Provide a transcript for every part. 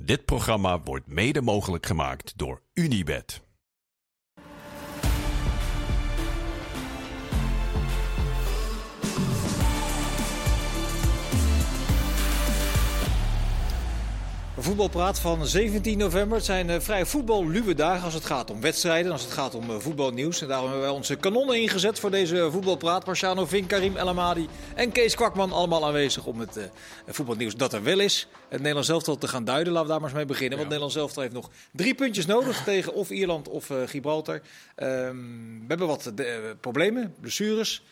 Dit programma wordt mede mogelijk gemaakt door Unibed. Voetbalpraat van 17 november. Het zijn uh, vrij voetballuwe dagen als het gaat om wedstrijden, als het gaat om uh, voetbalnieuws. En daarom hebben wij onze kanonnen ingezet voor deze voetbalpraat. Marciano Vink, Karim El Amadi en Kees Kwakman allemaal aanwezig om het uh, voetbalnieuws dat er wel is. Het Nederlands elftal te gaan duiden. Laten we daar maar eens mee beginnen. Want Nederlands elftal heeft nog drie puntjes nodig tegen of Ierland of Gibraltar. Um, we hebben wat problemen, blessures.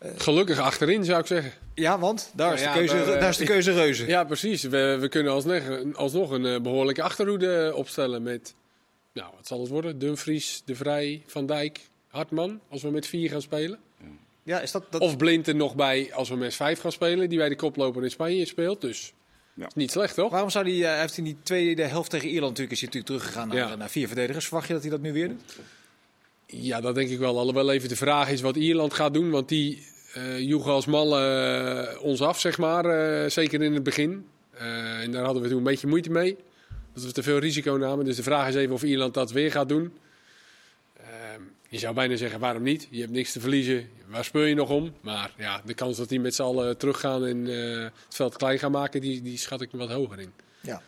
Gelukkig achterin zou ik zeggen. Ja, want daar is, de, keuze, daar, daar is de keuze reuze. Ja, precies. We, we kunnen alsnog, alsnog een uh, behoorlijke achterhoede opstellen met, nou, wat zal het worden? Dumfries, De Vrij, Van Dijk, Hartman, als we met vier gaan spelen. Ja, is dat, dat... Of Blind er nog bij als we met vijf gaan spelen, die bij de koploper in Spanje speelt. Dus ja. is niet slecht, toch? Waarom zou die, uh, heeft in die tweede helft tegen Ierland natuurlijk, is hij natuurlijk teruggegaan naar, ja. naar vier verdedigers. Verwacht je dat hij dat nu weer doet? Ja, dat denk ik wel. Alhoewel even de vraag is wat Ierland gaat doen. Want die uh, joegen als mannen uh, ons af, zeg maar. Uh, zeker in het begin. en daar hadden we toen een beetje moeite mee. Dat we te veel risico namen. Dus de vraag is even of Ierland dat weer gaat doen. Ehm, je zou bijna zeggen, waarom niet? Je hebt niks te verliezen. Waar speel je nog om? Maar ja, de kans dat die met z'n allen teruggaan en het veld klein gaan maken, die, die schat ik wat hoger in. Ja.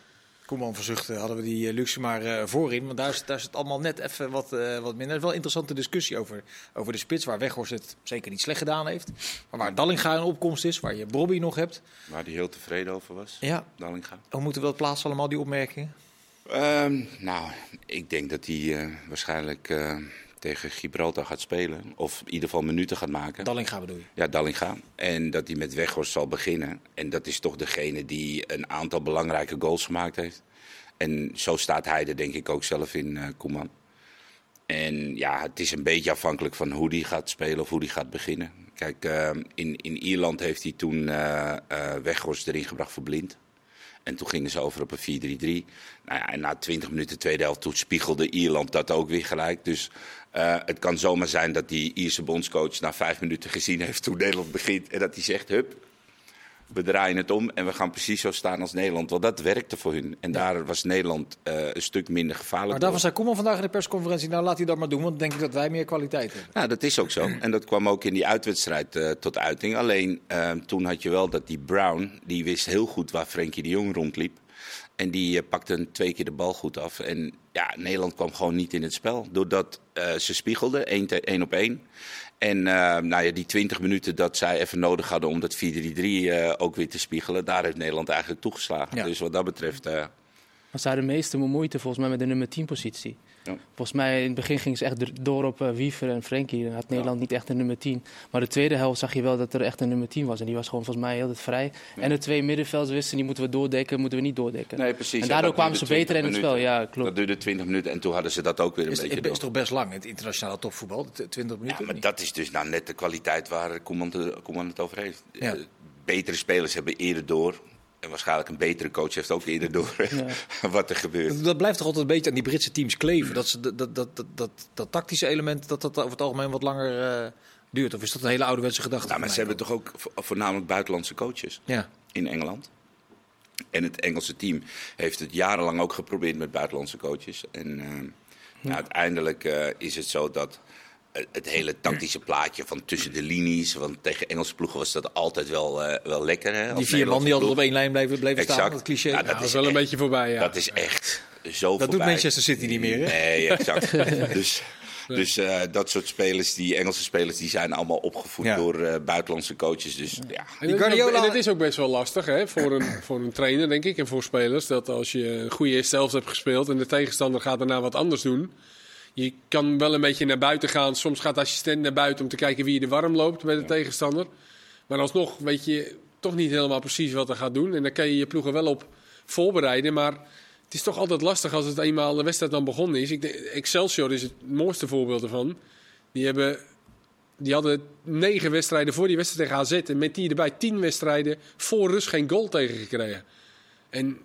Koeman verzuchten hadden we die luxe maar uh, voorin. Want daar is, daar is het allemaal net even wat, uh, wat minder. Er is wel een interessante discussie over, over de spits. Waar Weghorst het zeker niet slecht gedaan heeft. Maar waar Dallinga een opkomst is. Waar je Bobby nog hebt. Waar hij heel tevreden over was. Ja. Dallinga. Hoe moeten we dat plaatsen allemaal, die opmerkingen? Um, nou, ik denk dat hij uh, waarschijnlijk tegen Gibraltar gaat spelen. Of in ieder geval minuten gaat maken. Dallinga bedoel je? Ja, Dallinga. En dat hij met Weghorst zal beginnen. En dat is toch degene die een aantal belangrijke goals gemaakt heeft. En zo staat hij er denk ik ook zelf in, uh, Koeman. En ja, het is een beetje afhankelijk van hoe hij gaat spelen of hoe hij gaat beginnen. Kijk, uh, in, in Ierland heeft hij toen uh, Weghorst erin gebracht voor blind. En toen gingen ze over op een 4-3-3. Nou ja, en na 20 minuten tweede helft toen spiegelde Ierland dat ook weer gelijk. Dus uh, het kan zomaar zijn dat die Ierse bondscoach na vijf minuten gezien heeft hoe Nederland begint. En dat hij zegt, hup, we draaien het om en we gaan precies zo staan als Nederland. Want dat werkte voor hun. En daar was Nederland uh, een stuk minder gevaarlijk. Maar daarvan zei Koeman vandaag in de persconferentie, nou laat hij dat maar doen. Want dan denk ik dat wij meer kwaliteit hebben. Nou, dat is ook zo. En dat kwam ook in die uitwedstrijd uh, tot uiting. Alleen toen had je wel dat die Brown, die wist heel goed waar Frenkie de Jong rondliep. En die uh, pakte twee keer de bal goed af. En ja, Nederland kwam gewoon niet in het spel. Doordat uh, ze spiegelden, één, één op één. En uh, nou ja, die 20 minuten dat zij even nodig hadden om dat 4-3-3 uh, ook weer te spiegelen, daar heeft Nederland eigenlijk toegeslagen. Ja. Dus wat dat betreft. Maar zij de meeste moeite volgens mij met de nummer 10 positie. Ja. Volgens mij in het begin ging ze echt door op uh, Wiever en Frenkie. Dan had Nederland ja. niet echt een nummer 10. Maar de tweede helft zag je wel dat er echt een nummer 10 was. En die was gewoon volgens mij heel vrij. Ja. En de twee middenvelders wisten, die moeten we doordekken, moeten we niet doordekken. Nee, precies. En daardoor kwamen ze beter in het spel. Ja, klopt. Dat duurde 20 minuten en toen hadden ze dat ook weer een is, beetje Het is toch best lang, het internationale topvoetbal, 20 minuten? Ja, maar dat is dus nou net de kwaliteit waar Koeman het over heeft. Ja. Betere spelers hebben eerder door en waarschijnlijk een betere coach heeft ook eerder door ja. wat er gebeurt. Dat, blijft toch altijd een beetje aan die Britse teams kleven. Dat, ze, dat, dat, dat, dat, dat tactische element dat dat over het algemeen wat langer uh, duurt. Of is dat een hele ouderwetse gedachte? Nou, maar ze hebben toch ook voornamelijk buitenlandse coaches ja. in Engeland. En het Engelse team heeft het jarenlang ook geprobeerd met buitenlandse coaches. En uh, nou, uiteindelijk uh, is het zo dat het hele tactische plaatje van tussen de linies. Want tegen Engelse ploegen was dat altijd wel, uh, wel lekker. Hè, die vier man die altijd op één lijn bleven, bleven exact. staan, dat cliché. Ja, dat, ja, is wel een beetje voorbij, ja. Dat is echt zo dat voorbij. doet Manchester City niet meer, hè? Nee, exact. dus dus uh, dat soort spelers, die Engelse spelers, die zijn allemaal opgevoed ja. door uh, buitenlandse coaches. Dus, ja. En, die Guardiola... en het is ook best wel lastig hè, voor, een, voor een trainer, denk ik, en voor spelers. Dat als je een goede eerste helft hebt gespeeld en de tegenstander gaat daarna wat anders doen je kan wel een beetje naar buiten gaan. Soms gaat de assistent naar buiten om te kijken wie er warm loopt bij de ja. tegenstander. Maar alsnog weet je toch niet helemaal precies wat er gaat doen. En daar kan je je ploegen wel op voorbereiden. Maar het is toch altijd lastig als het eenmaal de wedstrijd dan begonnen is. Ik denk, Excelsior is het mooiste voorbeeld ervan. Die, hebben, die hadden negen wedstrijden voor die wedstrijd tegen AZ. En met die erbij tien wedstrijden voor rust geen goal tegen gekregen. En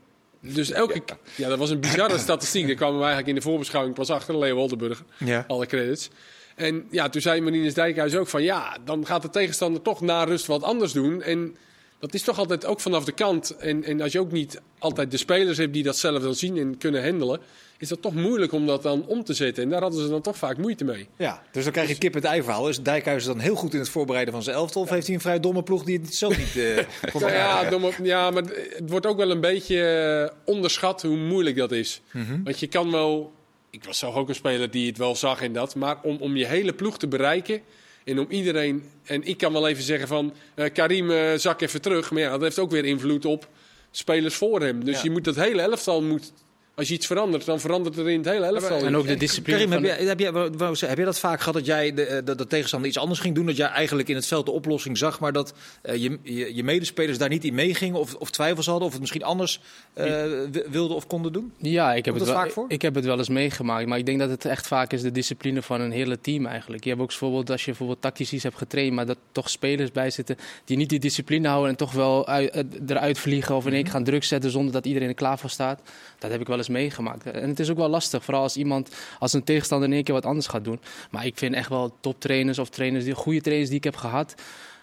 dus elke ja. ja, dat was een bizarre statistiek. Daar kwamen we eigenlijk in de voorbeschouwing pas achter, Leo Oldenburg. Ja. Alle credits. En ja, toen zei Marines Dijkhuis ook van ja, dan gaat de tegenstander toch na rust wat anders doen. En Dat is toch altijd ook vanaf de kant. En, en als je ook niet altijd de spelers hebt die dat zelf dan zien en kunnen handelen, is dat toch moeilijk om dat dan om te zetten. En daar hadden ze dan toch vaak moeite mee. Ja, dus dan krijg je kip het ei verhaal. Is Dijkhuizen dan heel goed in het voorbereiden van zijn elftal? Of heeft hij een vrij domme ploeg die het zelf niet uh, kon ja, ja, domme, ja, maar het wordt ook wel een beetje eh, onderschat hoe moeilijk dat is. Mhm. Want je kan wel... Ik was zelf ook een speler die het wel zag in dat. Maar om, om je hele ploeg te bereiken... En om iedereen... En ik kan wel even zeggen van... eh, Karim, eh, zak even terug. Maar ja, dat heeft ook weer invloed op spelers voor hem. Dus Ja. je moet dat hele elftal... Moet, als je iets verandert, dan verandert er in het hele elftal. En ook de discipline Karim, van... heb, jij, heb, zeggen, heb jij dat vaak gehad dat jij de, eh, dat de tegenstander iets anders ging doen? Dat jij eigenlijk in het veld de oplossing zag, maar dat eh, je, je, je medespelers daar niet in meegingen of, of twijfels hadden of het misschien anders eh, wi- wilden of konden doen? Ja, ik heb, Komt het wel, vaak voor? ik heb het wel eens meegemaakt. Maar ik denk dat het echt vaak is de discipline van een hele team eigenlijk. Je hebt ook bijvoorbeeld, als je bijvoorbeeld tactisch iets hebt getraind, maar dat toch spelers bij zitten die niet die discipline houden en toch wel uit- eruit vliegen of in één keer gaan druk zetten zonder dat iedereen er klaar voor staat. Dat heb ik wel eens meegemaakt. En het is ook wel lastig, vooral als iemand, als een tegenstander in één keer wat anders gaat doen. Maar ik vind echt wel toptrainers of trainers, die goede trainers die ik heb gehad,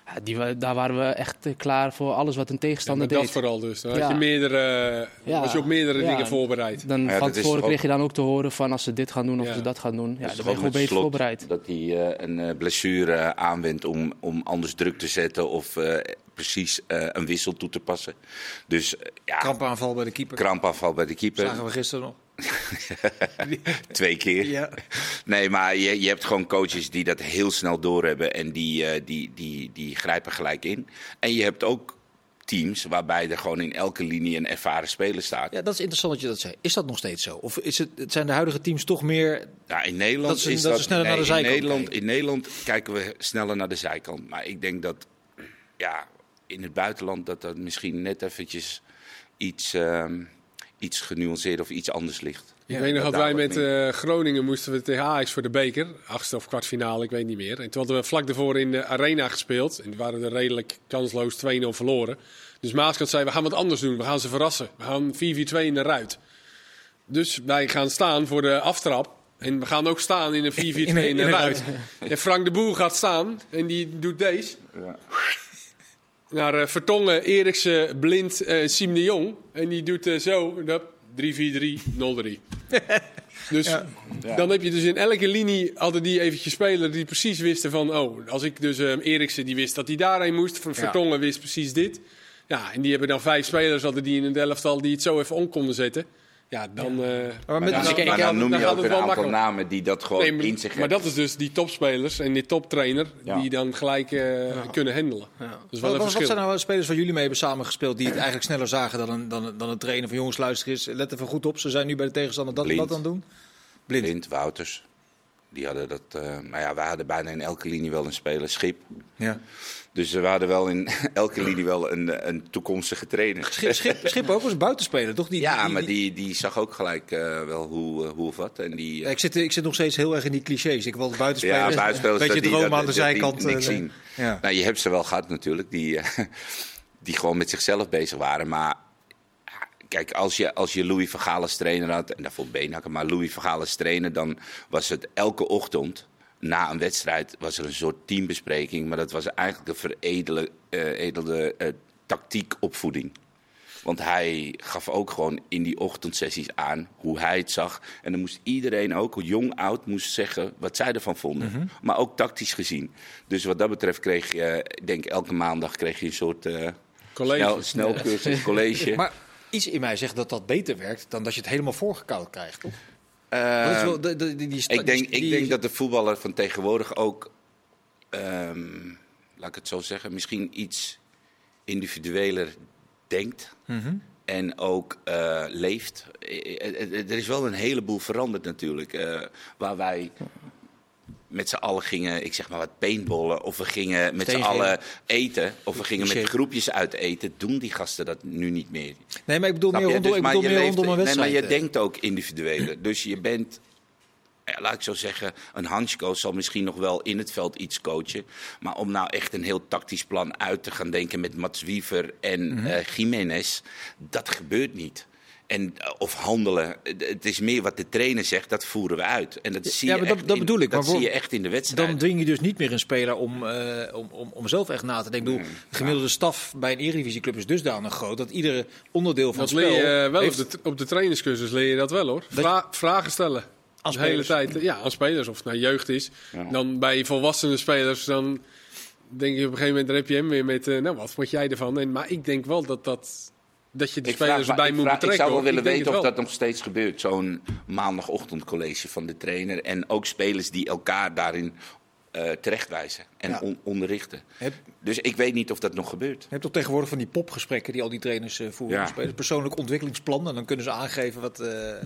ja, die, daar waren we echt eh, klaar voor alles wat een Ja, tegenstander maar dat deed. vooral dus. Dan had je meerdere, Ja. was je op meerdere Ja. dingen voorbereid. Dan Ja, van tevoren kreeg je dan ook te horen van als ze dit gaan doen of Ja. ze dat gaan doen. Ja, Dat is dan ben je gewoon beter voorbereid. Dat hij eh, een eh, blessure aanwendt om, om anders druk te zetten of eh, precies eh, een wissel toe te passen. Dus eh, ja, Krampaanval bij de keeper. krampaanval bij de keeper. Zagen we gisteren nog. Twee keer. Ja. Nee, maar je, je hebt gewoon coaches die dat heel snel doorhebben en die, eh, die, die, die grijpen gelijk in. En je hebt ook teams waarbij er gewoon in elke linie een ervaren speler staat. ja, dat is interessant dat je dat zegt. Is dat nog steeds zo? Of is het, het zijn de huidige teams toch meer... Ja, in Nederland Dat ze- is dat dat, ze sneller naar de in zijkant Nederland, kijken. in Nederland kijken we sneller naar de zijkant. Maar ik denk dat ja, in het buitenland dat dat misschien net eventjes iets, ehm, iets genuanceerd of iets anders ligt. Ik weet nog dat wij met eh, Groningen moesten we tegen Ajax voor de beker. Achtste of kwartfinale, ik weet niet meer. En toen hadden we vlak daarvoor in de arena gespeeld. En die waren er redelijk kansloos 2-0 verloren. Dus Maaskant zei, we gaan wat anders doen. We gaan ze verrassen. We gaan 4-4-2 in de ruit. Dus wij gaan staan voor de aftrap. En we gaan ook staan in een 4-4-2 in, In de ruit. En Frank de Boer gaat staan en die doet deze. Naar eh, Vertongen, Eriksen, Blind, eh Siem de Jong. En die doet eh, zo, hup, 3-4-3, 0-3. dus dan heb je dus in elke linie hadden die eventjes spelers die precies wisten van... Oh, als ik dus eh, Eriksen die wist dat hij daarheen moest. Ver- Vertongen wist precies dit. Ja, en die hebben dan vijf spelers hadden die in het elftal die het zo even om konden zetten. Ja, dan, eh, Maar met- ja, dan, maar dan noem dan je ook een aantal makkelijk. namen die dat gewoon Nee, maar, in zich maar hebben. dat is dus die topspelers en die toptrainer Ja. die dan gelijk eh, kunnen handelen. Dat is wel Wat, een wat, zijn nou spelers waar jullie mee hebben samengespeeld die het eigenlijk sneller zagen dan een, dan, dan een trainer van jongens luister eens, let even goed op, ze zijn nu bij de tegenstander dat en Blind. dat aan het doen? Blind. Blind, Wouters. Die hadden dat. eh maar ja, wij hadden bijna in elke linie wel een speler. Schip. Ja. Dus we hadden wel in elke linie wel een, een toekomstige trainer. Schip, Schip, Schip ook was buitenspeler, toch? Die, Ja, maar die, die zag ook gelijk eh, wel hoe, eh, hoe of wat. En die, ik, zit, ik zit nog steeds heel erg in die clichés. Ik wil buitenspelers, ja, buitenspelers. beetje dat die- dromen dat- aan de zijkant. niks zien. Ja. Nou, je hebt ze wel gehad natuurlijk, die, die gewoon met zichzelf bezig waren. Maar kijk, als je, als je Louis Vergaal als trainer had, en daarvoor Beenhakker, maar Louis Vergaal als trainer, dan was het elke ochtend na een wedstrijd was er een soort teambespreking. Maar dat was eigenlijk een veredelde eh, edelde, eh, tactiekopvoeding. Want hij gaf ook gewoon in die ochtendsessies aan hoe hij het zag. En dan moest iedereen ook, jong, oud, moest zeggen wat zij ervan vonden. Mhm. Maar ook tactisch gezien. Dus wat dat betreft kreeg je, ik denk elke maandag kreeg je een soort College. snel, snelcursus, college. Maar iets in mij zegt dat dat beter werkt dan dat je het helemaal voorgekoud krijgt, toch? Eh, Dat is wel de- de- die- die sta- ik, denk, die- ik denk dat de voetballer van tegenwoordig ook, ehm, laat ik het zo zeggen, misschien iets individueler denkt. Mhm. En ook eh, leeft. Eh, Er is wel een heleboel veranderd natuurlijk. eh, waar wij met z'n allen gingen, ik zeg maar wat paintballen. Of we gingen met z'n allen eten. Of we gingen met groepjes uit eten. Doen die gasten dat nu niet meer. Nee, maar ik bedoel meer je? rondom, Dus, ik maar bedoel je meer leeft- rondom een Nee, maar wedstrijd. je eh. denkt ook individueel. Dus je bent, ja, laat ik zo zeggen, een Hansko zal misschien nog wel in het veld iets coachen. Maar om nou echt een heel tactisch plan uit te gaan denken met Mats Wiever en eh Jiménez, dat gebeurt niet. En, eh, of handelen. Het is meer wat de trainer zegt, dat voeren we uit. En dat zie Ja, je, dat- echt dat in- bedoel ik. Dat zie je echt in de wedstrijd. Dan dwing je dus niet meer een speler om, eh, om, om, om zelf echt na te denken. Ik bedoel, de gemiddelde staf bij een eredivisieclub is dusdanig groot dat iedere onderdeel van Dat het spel leer je wel heeft- op, de, op de trainingscursus leer je dat wel hoor. Vra- vragen stellen. Aan de hele tijd. Ja, aan spelers. Of het nou jeugd is. Ja. Dan bij volwassene spelers, dan denk je op een gegeven moment, dan heb je hem weer met, eh, nou wat vond jij ervan? En, maar ik denk wel dat, dat, dat je de Ik, spelers vraag, erbij ik, moet vraag- ik zou wel willen weten of dat nog steeds gebeurt. Zo'n maandagochtendcollege van de trainer. En ook spelers die elkaar daarin eh, terechtwijzen en Ja. on- onderrichten. Heb- Dus ik weet niet of dat nog gebeurt. Je hebt toch tegenwoordig van die popgesprekken die al die trainers eh, voeren. Ja. spelers. Persoonlijk ontwikkelingsplan. En dan kunnen ze aangeven wat, eh, eh,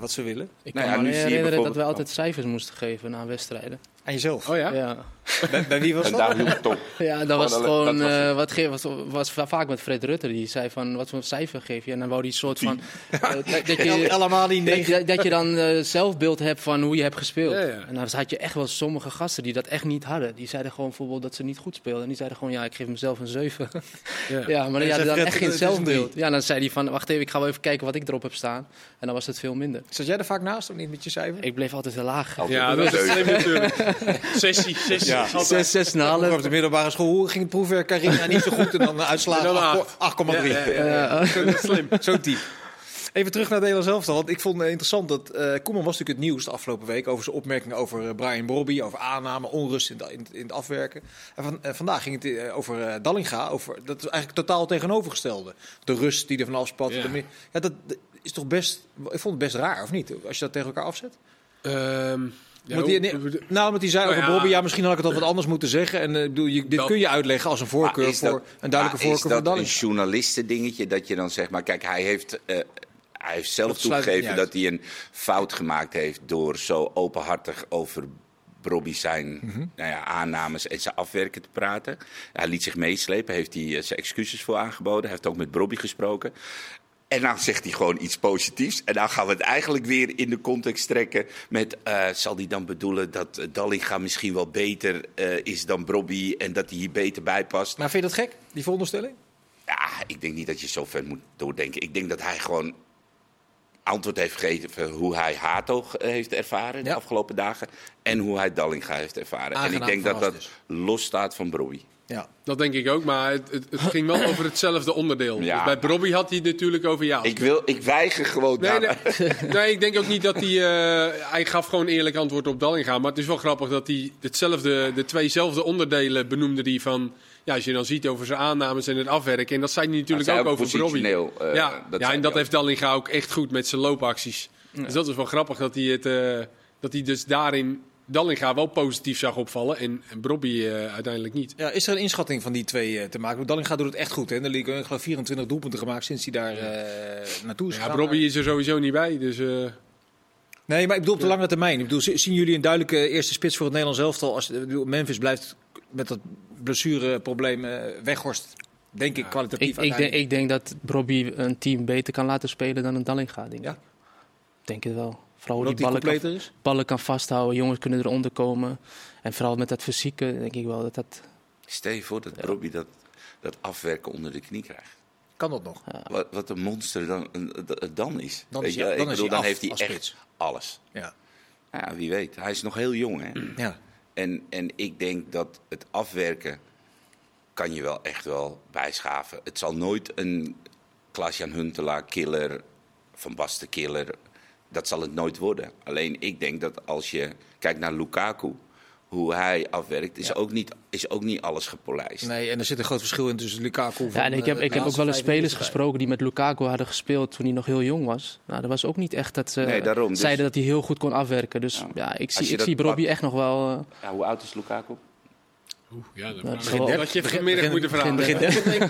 wat ze willen. Ik Nou kan ja, me herinneren dat we altijd cijfers moesten geven na wedstrijden. Aan jezelf. Oh ja? Ja, Bij, bij wie was En dat? daar hield het op. ja dat was dat- gewoon. dat was het. eh, wat ge- was, was va- vaak met Fred Rutte. Die zei van wat voor cijfer geef je? En dan wou die soort van. eh, dat, dat je, El Amadi dat, 9. je- dat je dan eh, zelfbeeld hebt van hoe je hebt gespeeld. Ja, ja. En dan had je echt wel sommige gasten die dat echt niet hadden. Die zeiden gewoon bijvoorbeeld dat ze niet goed speelden. En die zeiden gewoon, ja, ik geef mezelf een 7. Ja. ja, maar zei hadden dan Fred, echt geen zelfbeeld. Ja, dan zei hij van, wacht even, ik ga wel even kijken wat ik erop heb staan. En dan was het veel minder. Zat jij er vaak naast of niet met je cijfer? Ik bleef altijd heel laag. Altijd Ja, dat is natuurlijk. Sessie, sessie. Ja. Zes, zes op de middelbare school, hoe ging het proefwerk Carina niet zo goed en dan eh, uitslagen En dan 8,3. acht. Ja. Eh, slim. Zo diep. Even terug naar Nederland zelf dan, want ik vond het interessant dat eh Koeman was natuurlijk het nieuws de afgelopen week over zijn opmerkingen over eh, Brian Brobby, over aanname, onrust in, de- in, in het afwerken. En van, eh, vandaag ging het eh, over eh, Dallinga, over, dat is eigenlijk totaal tegenovergestelde. De rust die er van afspat. Ja. dat is toch best, ik vond het best raar, of niet? Als je dat tegen elkaar afzet. Ehm, ja, die, nee, nou, omdat hij zei Nou over ja. Brobby, ja, misschien had ik het al wat anders moeten zeggen. En eh, bedoel, je, dit Dat- kun je uitleggen als een voorkeur is voor een duidelijke voorkeur Is voor dat een journalistendingetje dat je dan zegt, maar kijk, hij heeft, eh, hij heeft zelf Dat toegegeven dat hij een fout gemaakt heeft door zo openhartig over Brobby zijn Mhm. nou ja, aannames en zijn afwerken te praten. Hij liet zich meeslepen, heeft hij eh, zijn excuses voor aangeboden. Hij heeft ook met Brobby gesproken. En dan zegt hij gewoon iets positiefs. En dan gaan we het eigenlijk weer in de context trekken met... eh, zal hij dan bedoelen dat eh, Dallinga misschien wel beter eh, is dan Brobby... en dat hij hier beter bij past? Maar vind je dat gek, die veronderstelling? Ja, ik denk niet dat je zo ver moet doordenken. Ik denk dat hij gewoon antwoord heeft gegeven hoe hij Hato heeft ervaren de Ja. afgelopen dagen. En hoe hij Dallinga heeft ervaren. en ik denk dat dat verrast los staat van Brobby. Ja. Dat denk ik ook, maar het, het, het ging wel over hetzelfde onderdeel. Ja. Dus bij Brobby had hij het natuurlijk over ja. Ik, wil, ik weiger gewoon Nee, daar- nee, nee, ik denk ook niet dat hij... eh, hij gaf gewoon eerlijk antwoord op Dallinga. Maar het is wel grappig dat hij hetzelfde, de tweezelfde onderdelen benoemde die van... Ja, als je dan ziet over zijn aannames en het afwerken. En dat zei hij natuurlijk zei ook ook over positioneel, eh, ja, dat ja, en dat heeft Dallinga ook echt goed met zijn loopacties. Dus dat is wel grappig dat hij, het, eh, dat hij dus daarin Dallinga wel positief zag opvallen. En, en Brobby eh, uiteindelijk niet. Ja, is er een inschatting van die twee eh, te maken? Want Dallinga doet het echt goed. Hè? In de Ligue, ik geloof 24 doelpunten gemaakt sinds hij daar eh, naartoe is Ja, gegaan. Brobby is er sowieso niet bij. Dus eh, Nee, maar ik bedoel op de lange termijn. Ik bedoel, zien jullie een duidelijke eerste spits voor het Nederlands elftal? Als ik bedoel, Memphis blijft met dat blessureprobleem weghorst, denk ik, kwalitatief ik, ik, denk, ik denk dat Brobby een team beter kan laten spelen dan een Dallinga. Denk ik. Ja? denk het wel. Vooral hoe die ballen kan, is? ballen kan vasthouden. Jongens kunnen eronder komen. En vooral met dat fysieke denk ik wel dat dat... Stel je voor dat Brobby dat, dat afwerken onder de knie krijgt. Kan dat nog? Wat, wat een monster dan, het dan is. Dan Weet is je, ik dan is bedoel, hij dan af heeft hij echt spits. alles. Ja. Ja, wie weet. Hij is nog heel jong, hè? ja. En, en ik denk dat het afwerken kan je wel echt wel bijschaven. Het zal nooit een Klaas-Jan Huntelaar killer, Van Basten killer, dat zal het nooit worden. Alleen ik denk dat als je kijkt naar Lukaku, hoe hij afwerkt, is, ook, niet, is ook niet alles gepolijst. Nee, en er zit een groot verschil in tussen Lukaku van, Ja, en ik heb, eh, ik heb ook wel eens spelers 45 gesproken die met Lukaku hadden gespeeld toen hij nog heel jong was. Nou, dat was ook niet echt dat ze Nee, daarom, dus- zeiden dat hij heel goed kon afwerken. Dus ja, ik zie, ik zie pakt- echt nog wel... eh, Ja, hoe oud is Lukaku? Oeh, ja, dat, wel- had je vanmiddag moeten vragen. begin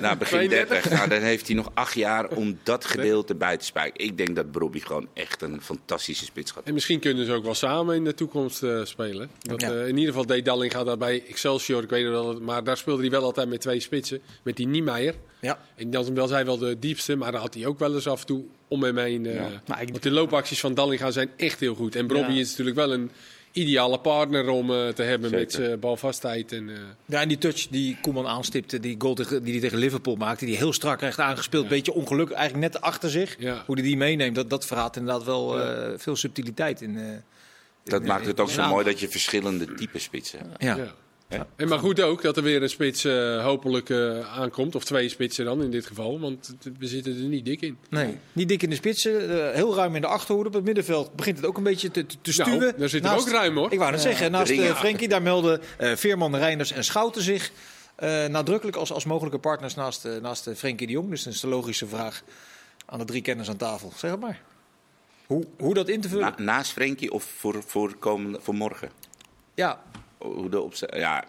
Nou, begin 32. 30. Nou, dan heeft hij nog acht jaar om dat gedeelte bij te spijken. Ik denk dat Brobby gewoon echt een fantastische spits gaat. En misschien kunnen ze ook wel samen in de toekomst eh, spelen. Dat, Ja. eh, in ieder geval deed Dallinga daar bij Excelsior, ik weet het wel, maar daar speelde hij wel altijd met twee spitsen. Met die Niemeyer. Ja. En dat was hij wel de diepste, maar daar had hij ook wel eens af en toe om hem heen. eh, Maar ik- Want de loopacties van Dallinga zijn echt heel goed. En Brobby Ja. is natuurlijk wel een, ideale partner om eh, te hebben met zijn balvastheid. En, eh, Ja, en die touch die Koeman aanstipte, die goal tegen, die hij tegen Liverpool maakte, die heel strak recht aangespeeld, beetje ongelukkig, eigenlijk net achter zich. Ja. Hoe hij die meeneemt, dat, dat verraadt inderdaad wel Ja. eh, veel subtiliteit in. eh, Dat in- maakt het ook in zo mooi dat je verschillende typen spitsen hebt. Ja. Ja. En maar goed ook dat er weer een spits eh, hopelijk eh, aankomt. Of twee spitsen dan in dit geval. Want we zitten er niet dik in. Nee, niet dik in de spitsen, eh, heel ruim in de achterhoede. Op het middenveld begint het ook een beetje te, te, stuwen. Nou, daar zit er Naast- ook ruim hoor. Ik wou net zeggen, naast Frenkie, daar melden eh, Veerman, Reinders en Schouten zich eh, nadrukkelijk als, als mogelijke partners naast, naast Frenkie de Jong. Dus dat is de logische vraag aan de drie kenners aan tafel. Zeg het maar. Hoe, hoe dat in te vullen? Na- naast Frenkie of voor, voor, komende, voor morgen? ja, Hoe de opzet, ja,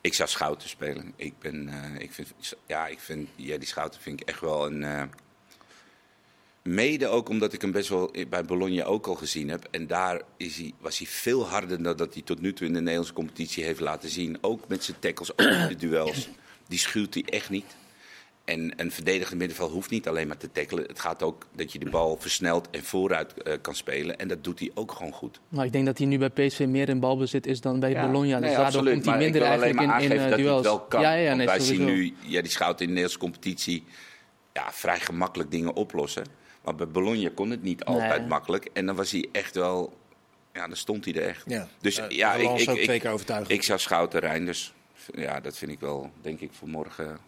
ik zou Schouten spelen. Ik, ben, eh, ik vind, ja, ik vind, ja, die Schouten vind ik echt wel een... eh, mede ook omdat ik hem best wel bij Bologna ook al gezien heb. En daar is hij, was hij veel harder dan dat hij tot nu toe in de Nederlandse competitie heeft laten zien. Ook met zijn tackles, ook in de duels. Die schuwt hij echt niet. En een verdedigend middenveld hoeft niet alleen maar te tackelen. Het gaat ook dat je de bal versneld en vooruit eh, kan spelen. En dat doet hij ook gewoon goed. Maar ik denk dat hij nu bij PSV meer in balbezit is dan bij Ja, Bologna. Dus nee, daardoor absoluut. komt hij Maar minder ik wil alleen eigenlijk maar in, in eh, dat hij duels. het wel kan. Ja, ja, nee, wij sowieso. zien nu, ja, die schout in de Nederlandse competitie ja, vrij gemakkelijk dingen oplossen. Maar bij Bologna kon het niet altijd Nee. makkelijk. En dan was hij echt wel, ja, dan stond hij er echt. ja. Dus ja, ik, ik, ik, ik zou Schouten Reinders. Ja, dat vind ik wel, denk ik, voor morgen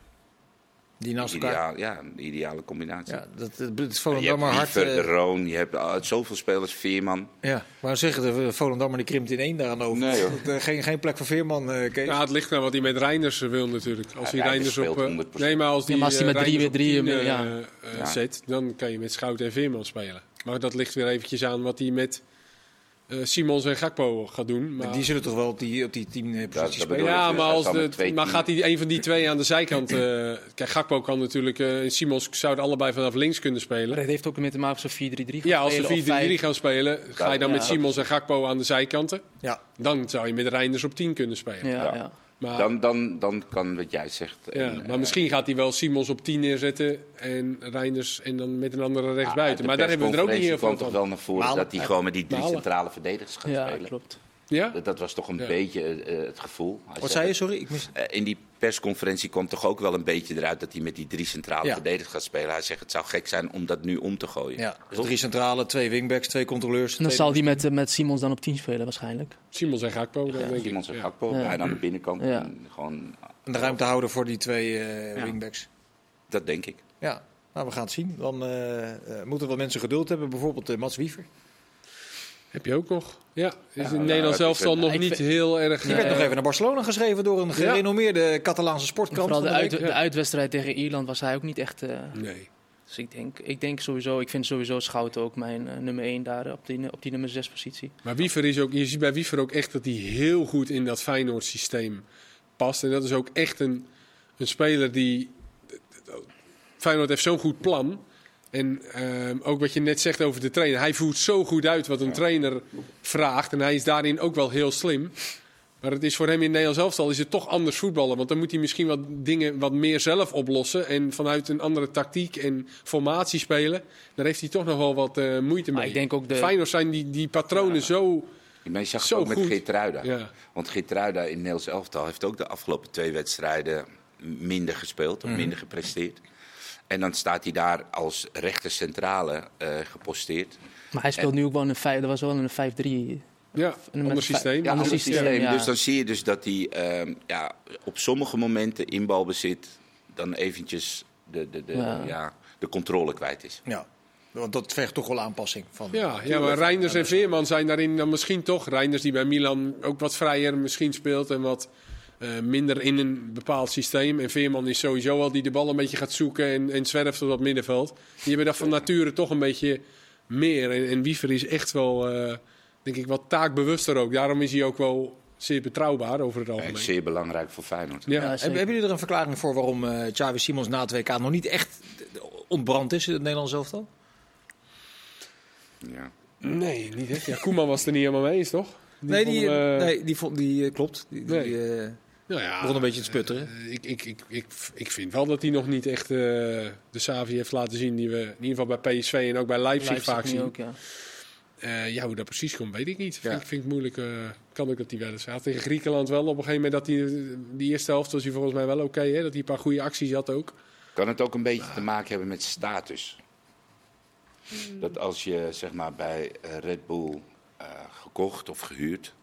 die naast elkaar. ideaal, ja, een ideale combinatie. Ja, dat, dat, dat is je Volendammer hebt hard. Wiever, de eh, Roon, je hebt uh, zoveel spelers, Veerman. ja, maar zeggen de Volendammer die krimpt in één daaraan over. Nee, eh, geen, geen plek voor Veerman, eh Kees. Ja, het ligt aan wat hij met Reinders eh, wil natuurlijk. Als Ja, hij Reinders Reinders op... speelt eh, 100%. nee, maar als, die, Ja, maar als hij eh, met drie- Reinders op drie- tien, ja. eh, eh, Ja. zet, dan kan je met Schouten en Veerman spelen. Maar dat ligt weer eventjes aan wat hij met eh, Simons en Gakpo gaat doen. Maar, Die zullen toch wel op die, op die teampositie dat spelen? ja, maar, als de, maar gaat hij een van die twee aan de zijkant... eh kijk, Gakpo kan natuurlijk... eh, en Simons zouden allebei vanaf links kunnen Maar spelen. dat heeft ook met te maken of ze 4-3-3 gaan Ja, als ze 4-3-3 vijf- gaan spelen, ga je dan Ja. met Simons en Gakpo aan de zijkanten. Ja, Dan zou je met Reinders op 10 kunnen spelen. Ja, Ja. ja. Maar, Dan, dan, dan kan wat jij zegt. ja, En, maar eh, misschien gaat hij wel Simons op 10 neerzetten en Reinders en dan met een andere rechts uit buiten. de Maar daar hebben we er ook niet heel veel kwam toch van. wel naar voren Malen. dat hij gewoon met die drie Malen. centrale verdedigers gaat Ja, spelen. klopt. Ja? Dat, dat was toch een Ja. beetje eh, het gevoel. Wat zei je? Sorry, ik mis... eh, in die persconferentie kwam toch ook wel een beetje eruit dat hij met die drie centrale Ja. verdedigers gaat spelen. Hij zegt het zou gek zijn om dat nu om te gooien. Ja, dus drie centrale, twee wingbacks, twee controleurs. En dan twee- zal hij met, eh, met Simons dan op 10 spelen waarschijnlijk. Simons en Gakpo, dan denk ik. Simons en Ja. Gakpo Ja. en aan de binnenkant. Ja. en Gewoon, En de ruimte houden voor die twee eh, Ja. wingbacks. dat denk ik. Ja, nou, we gaan het zien. Dan eh, eh, moeten wel mensen geduld hebben. Bijvoorbeeld eh, Mats Wiever. Heb je ook nog? Ja, is nou, in Nederland het zelf een- nog niet vind- heel erg... Die werd eh, nog even naar Barcelona geschreven door een gerenommeerde Catalaanse sportkrant. Vooral de, uit, de uitwedstrijd tegen Ierland was hij ook niet echt... eh, Nee. dus ik denk, ik denk sowieso, ik vind sowieso Schouten ook mijn eh, nummer 1 daar op die, op die nummer 6 positie. Maar Wiever is ook, je ziet bij Wiever ook echt dat hij heel goed in dat Feyenoord systeem past. En dat is ook echt een, een speler die... Feyenoord heeft zo'n goed plan. En ehm, ook wat je net zegt over de trainer. Hij voert zo goed uit wat een trainer vraagt. En hij is daarin ook wel heel slim. Maar het is voor hem in Nederland elftal is het toch anders voetballen. Want dan moet hij misschien wat dingen wat meer zelf oplossen. En vanuit een andere tactiek en formatie spelen. Daar heeft hij toch nog wel wat eh, moeite mee. Maar ik denk ook de... Feyenoord zijn die, die patronen zo... Maar je zag het Zo ook met goed. Geertruida. Ja. Want Geertruida in Nederlands elftal heeft ook de afgelopen twee wedstrijden minder gespeeld. Mhm. Of minder gepresteerd. En dan staat hij daar als rechter centrale eh, geposteerd. Maar hij speelt nu ook wel een 5, dat was wel een 5-3. Ja, ander systeem. Ja, Ander systeem, ja. Dus dan zie je dus dat hij ehm, ja, op sommige momenten in balbezit dan eventjes de, de, de, Ja. ja. de controle kwijt is. Ja, want dat vergt toch wel aanpassing. Van, Ja, ja, maar Reinders en Veerman zijn daarin dan misschien toch. Reinders die bij Milan ook wat vrijer misschien speelt en wat eh, minder in een bepaald systeem. En Veerman is sowieso al die de bal een beetje gaat zoeken en, en zwerft op dat middenveld. Die hebben dat van nature toch een beetje meer. En, en Wiever is echt wel, eh, denk ik, wat taakbewuster ook. Daarom is hij ook wel zeer betrouwbaar over het En algemeen. zeer belangrijk voor Feyenoord. Ja. Ja, Hebben, jullie er een verklaring voor waarom eh Xavi Simons na het WK nog niet echt ontbrand is in het Nederlands elftal? Ja. Nee, niet echt. Ja, Koeman was het er niet helemaal mee eens, toch? nee, die, vond, nee, die, vond, die klopt. Die, die, Nee. Eh, Nou ja, begon een beetje te sputteren. eh, ik, ik, ik, ik, ik vind wel dat hij nog niet echt eh, de Savi heeft laten zien die we in ieder geval bij PSV en ook bij Leipzig, Leipzig vaak zien. ook, ja. Eh, ja, hoe dat precies komt, weet ik niet. Vind, ik- vind ik moeilijk. eh, kan ik dat die wel eens. Hij had tegen Griekenland wel op een gegeven moment dat hij die eerste helft was hij volgens mij wel oké. hè dat hij een paar goede acties had ook. Kan het ook een beetje te maken hebben met status? Dat als je zeg maar, bij eh, Red Bull eh, gekocht of gehuurd,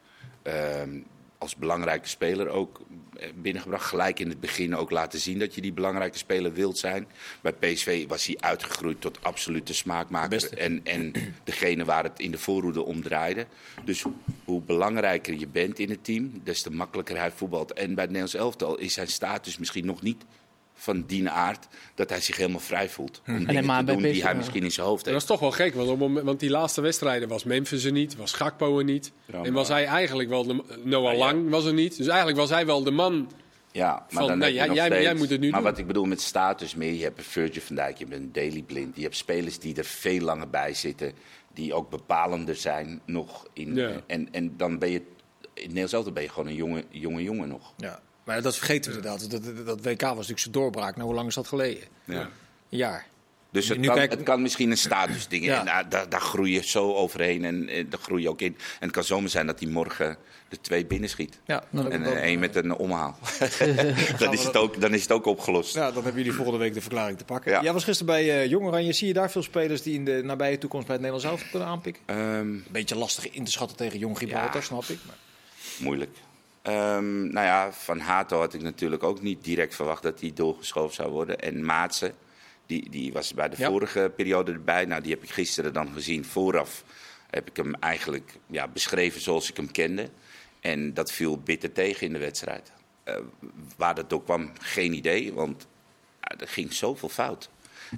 ehm, als belangrijke speler ook eh, binnengebracht, gelijk in het begin ook laten zien dat je die belangrijke speler wilt zijn. Bij PSV was hij uitgegroeid tot absolute smaakmaker en, en degene waar het in de voorhoede om draaide. Dus hoe belangrijker je bent in het team, des te makkelijker hij voetbalt. En bij het Nederlands elftal is zijn status misschien nog niet van die aard dat hij zich helemaal vrij voelt. Om dingen Nee, maar te doen die hij misschien in zijn hoofd Dat heeft. was toch wel gek, want, op het moment- want die laatste wedstrijden was Memphis er niet, was Gakpo er niet. Ja, en was hij eigenlijk wel de Noah Ja. Lang was er niet. Dus eigenlijk was hij wel de man. Ja, maar Van, dan nee, heb je jij- nog jij- steeds- jij moet het nu Maar doen. wat ik bedoel met status meer, je hebt een Virgil van Dijk, je hebt een Daily Blind, je hebt spelers die er veel langer bij zitten, die ook bepalender zijn nog. In, Ja. en, en dan ben je, in elftal ben je gewoon een jonge, jonge jongen nog. Ja. Maar dat vergeten we inderdaad. Dat, dat, dat WK was natuurlijk zijn doorbraak. Nou, hoe lang is dat geleden? Ja. Een jaar. Dus het, Nu kan, kijk- het kan misschien een statusding. Ja. En daar, daar, daar groei je zo overheen en, en daar groei je ook in. En het kan zomaar zijn dat hij morgen de twee binnenschiet. Ja, dan, En dan- eh, één met een omhaal. dan, is het ook, dan is het ook opgelost. Ja, dan hebben jullie volgende week de verklaring te pakken. Ja. Jij was gisteren bij eh Jong Oranje. Zie je daar veel spelers die in de nabije toekomst bij het Nederlands elftal kunnen aanpikken? Ehm, Beetje lastig in te schatten tegen Jong Gibraltar, Ja. snap ik. Maar... moeilijk. Ehm, nou ja, van Hato had ik natuurlijk ook niet direct verwacht dat hij doorgeschoven zou worden. En Maatsen, die, die was bij de Ja. vorige periode erbij. Nou, die heb ik gisteren dan gezien. Vooraf heb ik hem eigenlijk ja, beschreven zoals ik hem kende. En dat viel bitter tegen in de wedstrijd. Eh, waar dat door kwam, geen idee, want er ging zoveel fout.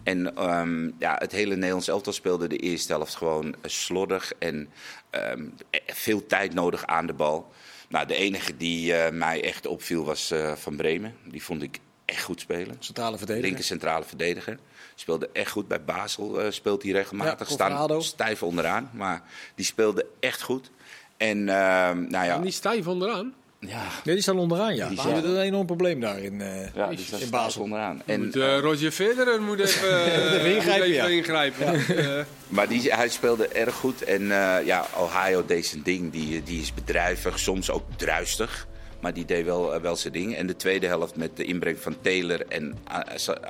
En ehm, ja, het hele Nederlands elftal speelde de eerste helft gewoon slordig en ehm, eh, veel tijd nodig aan de bal. Nou, de enige die eh, mij echt opviel was eh, Van Bremen. Die vond ik echt goed spelen. Centrale verdediger. Linker centrale verdediger. Speelde echt goed. Bij Basel eh, speelt hij regelmatig. Ja. Staan stijf onderaan. Maar die speelde echt goed. En ehm, nou ja, En die stijf onderaan. Ja, Nee, die staan onderaan, ja. Die hebben een enorm probleem daar in, eh, ja die in Basel. onderaan. En, moet, eh, Roger Federer moet even, Even ingrijpen, moet even ja. ingrijpen. Eh, Maar die, hij speelde erg goed. En eh, ja, Ohio deed zijn ding. Die, die is bedrijvig, soms ook druistig. Maar die deed wel, wel zijn ding. En de tweede helft met de inbreng van Taylor en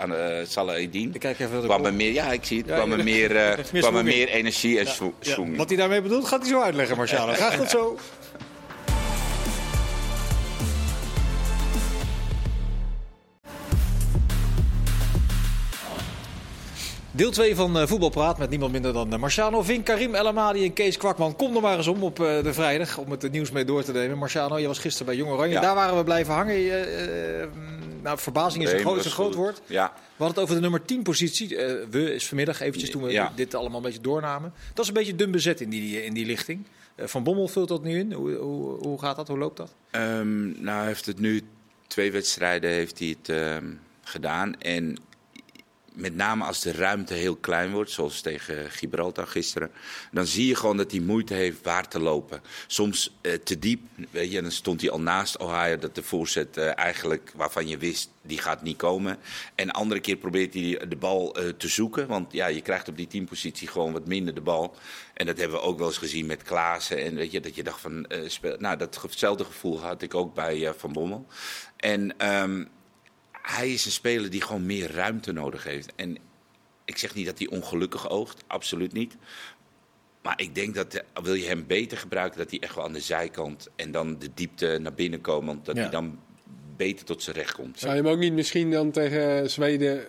uh, Salah Eddin. Ik kijk even kwam er meer, ja, ik zie het. Ja, kwam er ja. meer, eh, Heeft meer kwam er energie en Ja. Wat hij daarmee bedoelt, gaat hij zo uitleggen, Marciano. Graag tot zo. Deel 2 van eh, Voetbalpraat met niemand minder dan eh, Marciano Vink, Karim El Amadi en Kees Kwakman. Kom er maar eens om op eh, de vrijdag om het nieuws mee door te nemen. Marciano, je was gisteren bij Jong Oranje. Ja. Daar waren we blijven hangen. Nou, verbazing is een, groot, een groot woord. Ja, We hadden het over de nummer 10 positie. We is vanmiddag eventjes toen we Ja. dit allemaal een beetje doornamen. Dat is een beetje dun bezet in die, in die lichting. Van Bommel vult dat nu in. Hoe, hoe, hoe gaat dat? Hoe loopt dat? Ehm, nou, heeft het nu twee wedstrijden heeft hij het ehm, gedaan. En met name als de ruimte heel klein wordt, zoals tegen Gibraltar gisteren, dan zie je gewoon dat hij moeite heeft waar te lopen. Soms eh, te diep, weet je, dan stond hij al naast Ohio dat de voorzet eh, eigenlijk waarvan je wist die gaat niet komen. En andere keer probeert hij de bal eh, te zoeken, want ja, je krijgt op die teampositie gewoon wat minder de bal. En dat hebben we ook wel eens gezien met Klaassen en weet je dat je dacht van, nou datzelfde gevoel had ik ook bij Van Bommel. En ehm, hij is een speler die gewoon meer ruimte nodig heeft. En ik zeg niet dat hij ongelukkig oogt, absoluut niet. Maar ik denk dat, eh, wil je hem beter gebruiken, dat hij echt wel aan de zijkant en dan de diepte naar binnen komt. Want dat Ja. hij dan beter tot zijn recht komt. Zou je hem ook niet misschien dan tegen Zweden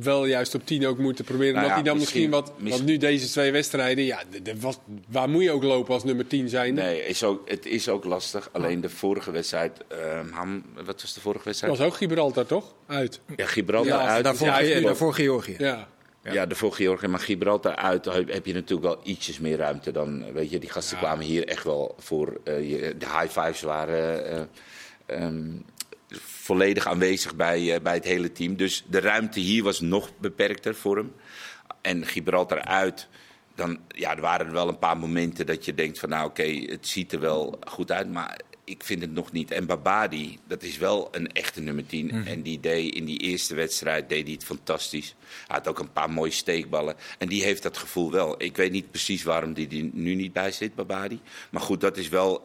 wel juist op 10 ook moeten proberen? Nou dat ja, hij dan misschien, misschien- wat... Want nu deze twee wedstrijden, ja, de, de, was, waar moet je ook lopen als nummer 10 zijn? Nee, is ook, het is ook lastig. Alleen de vorige wedstrijd, ehm, Ham, wat was de vorige Dat wedstrijd? was ook Gibraltar, toch? Uit. Ja, Gibraltar Ja, uit. Daarvoor, ja, klopt. daarvoor Georgië. Ja. Ja, de voor Georgië, maar Gibraltar uit heb je natuurlijk wel ietsjes meer ruimte dan, weet je, die gasten kwamen hier echt wel voor, eh, de high fives waren eh, ehm, volledig aanwezig bij, eh, bij het hele team. Dus de ruimte hier was nog beperkter voor hem. En Gibraltar uit, dan ja, er waren er wel een paar momenten dat je denkt van nou oké, het ziet er wel goed uit, maar ik vind het nog niet. En Babadi, dat is wel een echte nummer 10. Mhm. En die deed in die eerste wedstrijd deed hij het fantastisch. Hij had ook een paar mooie steekballen. En die heeft dat gevoel wel. Ik weet niet precies waarom die er nu niet bij zit, Babadi. Maar goed, dat is wel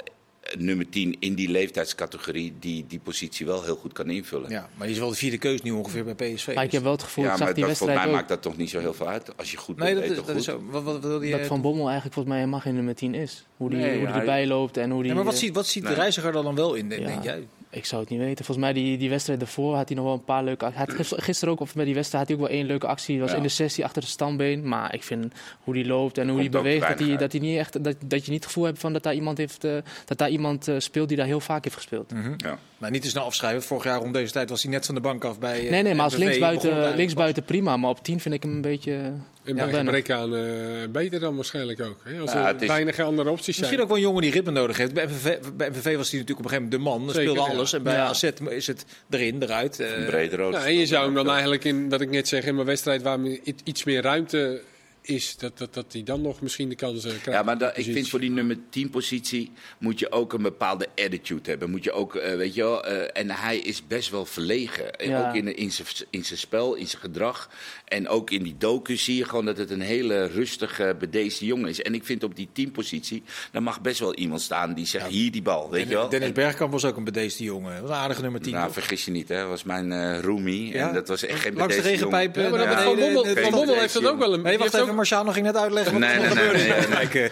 nummer 10 in die leeftijdscategorie die die positie wel heel goed kan invullen. Ja, maar die is wel de vierde keus nu ongeveer bij PSV. Maar ik heb wel het gevoel, Ja, ik zag maar die dat, volgens wedstrijd mij ook, maakt dat toch niet zo heel veel uit als je goed Nee, bent. dat, je dat toch is zo. Wat, wat je? dat Van Bommel eigenlijk volgens mij helemaal geen nummer 10 is. Hoe die, Nee, hoe die hij- erbij loopt en hoe die... Ja, maar wat eh, ziet, wat ziet de Nee. reiziger er dan wel in, denk, Ja. denk jij? Ik zou het niet weten. Volgens mij die, die wedstrijd daarvoor had hij nog wel een paar leuke acties. Gisteren ook, of bij die wedstrijd, had hij ook wel één leuke actie. Dat was Ja. in de sessie achter de standbeen. Maar ik vind hoe die loopt en hoe die beweegt, dat, hij, dat, hij niet echt, dat, dat je niet het gevoel hebt van dat daar iemand, heeft, eh, dat daar iemand eh, speelt die daar heel vaak heeft gespeeld. Ja. Maar niet te snel afschrijven. Vorig jaar rond deze tijd was hij net van de bank af bij. eh, Nee, nee, maar als linksbuiten, linksbuiten prima. Maar op 10 vind ik hem een beetje... En Ja, bij gebrek aan eh, beter dan waarschijnlijk ook. Hè? Als Ja, er het is- weinig andere opties zijn. Misschien ook wel een jongen die ritme nodig heeft. Bij MVV, bij MVV was hij natuurlijk op een gegeven moment de man. Hij Zeker, speelde ja. alles. En bij Ja. AZ is het erin, eruit. eh, Breder ook. Ja, en je zou hem dan eigenlijk in, wat ik net zeg, in mijn wedstrijd waar iets meer ruimte is, dat, dat, dat hij dan nog misschien de kans eh, krijgt. Ja, maar dat, ik vind voor die nummer 10 positie moet je ook een bepaalde attitude hebben. Moet je ook, eh, weet je wel, eh, en hij is best wel verlegen. Ja. Ook in, in zijn in zijn spel, in zijn gedrag. En ook in die docu zie je gewoon dat het een hele rustige, bedeesde jongen is. En ik vind op die 10 positie, dan mag best wel iemand staan die zegt, hier die bal, weet je wel. Dennis En- Bergkamp was ook een bedeesde jongen. Dat was een aardige nummer 10. nou, toch? vergis je niet, hè. Dat was mijn eh roomie. Ja? En dat was echt geen Langs de bedeesde jongen. regenpijp. Ja, maar eh, dat naar Van. Bommel, heeft dat ook wel een wacht even. Ook- Marciano ging net uitleggen wat Nee, er nee, gebeurde. nee, nee, nee.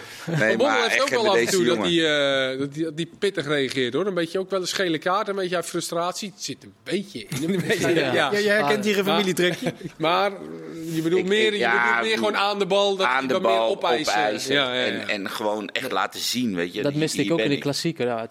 Eh, maar heeft echt ook wel af en toe dat hij, eh, dat, hij, dat hij pittig reageert hoor. Een beetje ook wel een schele kaart, een beetje uit frustratie. Het zit een beetje in hem. Ja. Ja, jij herkent hier een Maar- familietrekje. Maar je bedoelt Ik- meer, ik- je ja, bedoelt meer gewoon aan de bal. Dat aan de bal meer opeisen. opeisen. Ja, ja, ja. En, en gewoon echt laten zien, weet je. Dat miste ik ook in de klassieker. Ja.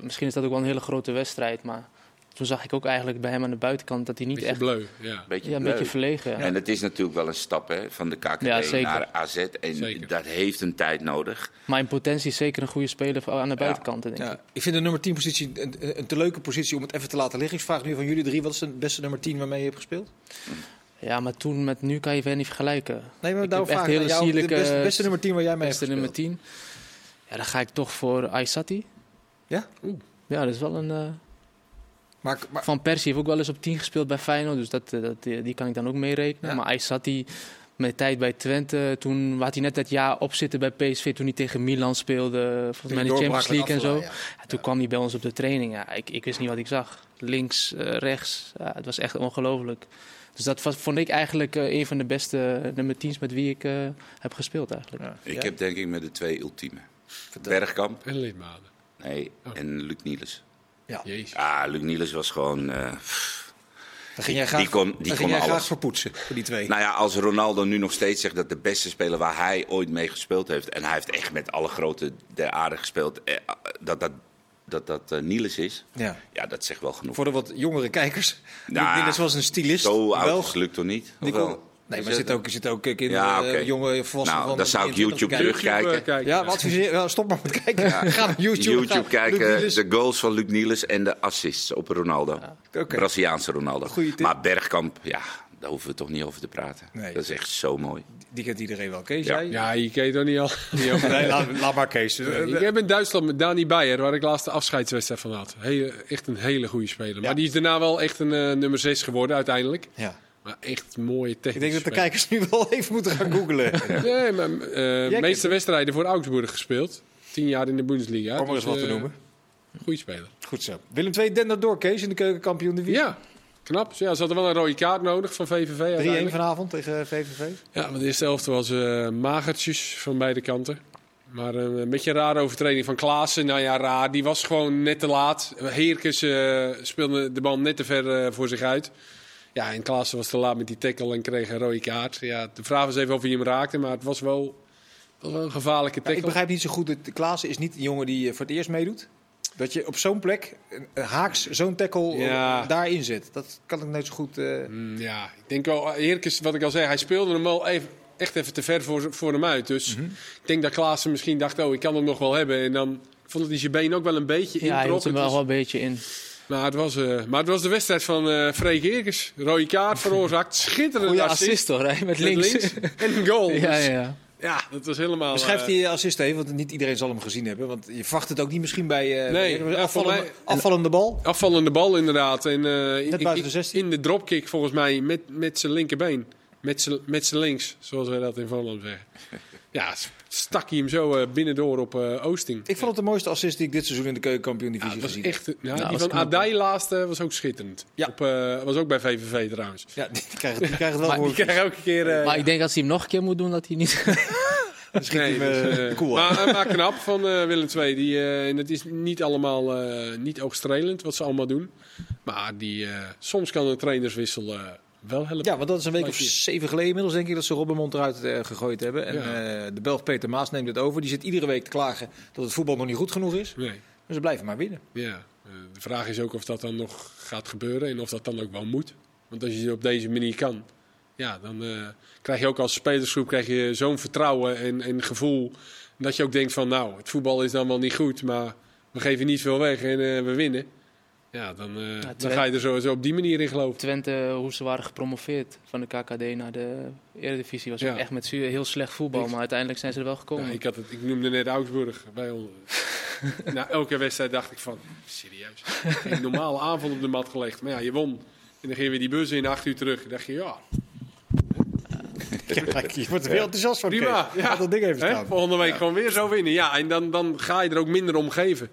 Misschien is dat ook wel een hele grote wedstrijd. Maar toen zag ik ook eigenlijk bij hem aan de buitenkant dat hij niet Beetje echt... bleu. Ja. Beetje Ja, een bleu. beetje verlegen. ja. En het is natuurlijk wel een stap hè, van de KKD Ja, naar AZ. En Zeker. dat heeft een tijd nodig. Maar in potentie is zeker een goede speler aan de buitenkant. Denk ik. Ja, ik vind de nummer 10 positie een, een, te leuke positie om het even te laten liggen. Ik vraag nu van jullie drie, wat is de beste nummer 10 waarmee je hebt gespeeld? Ja, maar toen met nu kan je weer niet vergelijken. Nee, maar Ik daarom vraag echt ik jou, de sierlijke- beste, beste nummer 10 waar jij mee hebt Beste nummer gespeeld. 10. Ja, dan ga ik toch voor Aysati. Ja? Ja, dat is wel een... eh, Maar, maar, Van Persie heeft ook wel eens op 10 gespeeld bij Feyenoord. Dus dat, eh, dat, eh, die kan ik dan ook meerekenen. Ja. Maar Aysati met de tijd bij Twente. Toen had hij net dat jaar opzitten bij PSV. Toen hij tegen Milan speelde. Volgens mij in de Champions League en zo. Ja, toen kwam hij bij ons op de training. Ja, ik, ik wist niet wat ik zag. Links, eh, rechts. Ja, het was echt ongelooflijk. Dus dat was, vond ik eigenlijk een van de beste nummer 10's met wie ik eh, heb gespeeld eigenlijk. Ja. Ik Ja? heb denk ik met de twee ultieme. Bergkamp En lidmaten. nee, en Luc Niels. Jezus. Ah, Luc Niels was gewoon... eh, Dan ging jij Die graag, kon- die kon ging jij graag alles. verpoetsen voor die twee. Nou ja, als Ronaldo nu nog steeds zegt dat de beste speler waar hij ooit mee gespeeld heeft... en hij heeft echt met alle grote der aarde gespeeld... eh, dat dat, dat, dat eh, Niels is, ja. ja, dat zegt wel genoeg. Voor de wat jongere kijkers. Nou, Niels was een stylist. Zo oud is Luc toch niet? Die kon-? Nee, Is maar er zitten ook, kinderen, Ja, oké. eh, jonge volwassenen Nou, van dan zou ik 23 YouTube kijken. terugkijken. kijken. Ja, wat adviseer, stop maar met kijken. Ga naar YouTube. YouTube ga- Luc kijken, de goals van Luc Niels en de assists op Ronaldo. Braziliaanse Ronaldo. Goeie tip. Maar Bergkamp, ja, daar hoeven we toch niet over te praten. Nee. Dat is echt zo mooi. Die kent iedereen wel. Kees, Ja. jij? Ja, je ken je toch niet al. Niet over- Nee, laat, laat maar Kees. Ik heb in Duitsland met Dani Beyer, waar ik laatst de afscheidswedstrijd van had. Hele, echt een hele goede speler. Maar die is daarna wel echt een eh, nummer 6 geworden uiteindelijk. Ja. Maar echt mooie Ik technische denk dat de kijkers nu wel even moeten gaan googlen. Nee, maar eh, meeste wedstrijden voor Augsburg gespeeld. Tien jaar in de Bundesliga. Om er eens Dus, wat te eh, noemen. Goeie speler. Goed zo. Willem II dendert door, Kees, in de keukenkampioen divisie. Ja, knap. Ja, ze hadden wel een rode kaart nodig van VVV 3-1 uiteindelijk. vanavond tegen VVV. Ja, want de eerste helft was eh, magertjes van beide kanten. Maar een beetje een rare overtreding van Klaassen. Nou ja, raar. Die was gewoon net te laat. Heerkens eh, speelde de bal net te ver voor zich uit. Ja, en Klaassen was te laat met die tackle en kreeg een rode kaart. Ja, de vraag was even of hij hem raakte, maar het was wel, was wel een gevaarlijke Ja, tackle. ik begrijp niet zo goed dat Klaassen is niet een jongen die eh, voor het eerst meedoet. Dat je op zo'n plek haaks zo'n tackle Ja. eh, daarin zet. Dat kan ik nooit zo goed... eh, Mm, ja, ik denk wel, Heerkens, wat ik al zei, hij speelde hem al even, echt even te ver voor, voor hem uit. Dus Mhm. ik denk dat Klaassen misschien dacht, oh, ik kan hem nog wel hebben. En dan vond dat hij zijn been ook wel een beetje Ja, hij hield hem Het wel was- wel een beetje in. Maar het, was, eh, maar het was de wedstrijd van eh Freek Heerkens. Rode kaart veroorzaakt. Schitterende Goeie assist. assist hoor, hè, met Met links. links. En een goal. ja, Dus, ja, ja. Dat was helemaal... Beschrijf eh, die assist even, want niet iedereen zal hem gezien hebben. Want je verwacht het ook niet misschien bij Nee, bij- ja, afvallende, mij- afvallende bal. Afvallende bal inderdaad. En, buiten ik- de 16. In de dropkick volgens mij met, met zijn linkerbeen. Met zijn met zijn links, zoals wij dat in Volendam zeggen. Ja, stak hij hem zo eh, binnendoor op eh, Oosting. Ik vond het de mooiste assist die ik dit seizoen in de keukenkampioen-divisie Ja, dat was gezien echt, ja, Nou, die was van. Adai laatste was ook schitterend. Ja. Op, eh, was ook bij VVV trouwens. Ja, die krijgen, die wel Maar. Die krijgt elke keer... eh, Maar ik denk als hij hem nog een keer moet doen, dat hij niet... Schiet Nee, dus, cool maar, maar knap van Willem II. Die, eh, en het is niet allemaal eh, niet oogstrelend wat ze allemaal doen. Maar die, eh, soms kan een trainerswissel eh, wel helpen. Ja, want dat is een week of zeven geleden inmiddels, denk ik, dat ze Robbenmond eruit eh, gegooid hebben. En Ja. eh, de Belg Peter Maas neemt het over. Die zit iedere week te klagen dat het voetbal nog niet goed genoeg is. Nee. Maar ze blijven maar winnen. Ja. Eh, de vraag is ook of dat dan nog gaat gebeuren en of dat dan ook wel moet. Want als je het op deze manier kan, ja, dan krijg je ook als spelersgroep krijg je zo'n vertrouwen en, en gevoel. Dat je ook denkt van nou, het voetbal is dan wel niet goed, maar we geven niet veel weg en we winnen. Ja, dan, eh, dan Twente- ga je er sowieso op die manier in geloven. Twente, hoe ze waren gepromoveerd van de KKD naar de Eredivisie, was Ja. ook echt met zuur heel slecht voetbal. Maar uiteindelijk zijn ze er wel gekomen. Ja, ik, had het, ik noemde net Augsburg. Bij ons. Na elke wedstrijd dacht ik van, serieus. Geen normale aanval op de mat gelegd. Maar ja, je won. En dan ging je weer die bus in, acht uur terug. Dan dacht je, ja, Ja, je wordt er weer enthousiast van. prima. Kees. Ja. Dat ding even staan. Volgende week gewoon weer zo winnen. Ja, en dan, dan ga je er ook minder om geven.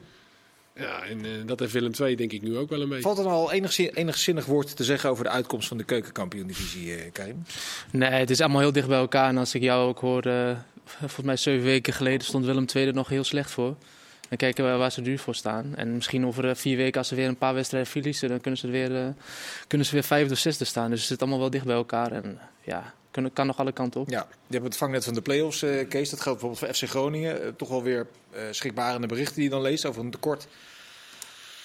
Ja, en eh, dat heeft Willem II denk ik nu ook wel een beetje. Valt er nou al enig, zin- enig zinnig woord te zeggen over de uitkomst van de keukenkampioen-divisie, eh, Karim? Nee, het is allemaal heel dicht bij elkaar. En als ik jou ook hoor, eh, volgens mij zeven weken geleden stond Willem II er nog heel slecht voor. Dan kijken we waar ze nu voor staan. En misschien over eh, vier weken, als ze weer een paar wedstrijden verliezen, dan kunnen ze, weer, eh, kunnen ze weer vijfde of zesde staan. Dus het zit allemaal wel dicht bij elkaar. En ja, kan, kan nog alle kanten op. Ja, je hebt het vangnet van de play-offs, eh, Kees. Dat geldt bijvoorbeeld voor FC Groningen. Eh, toch wel weer eh schrikbarende berichten die je dan leest over een tekort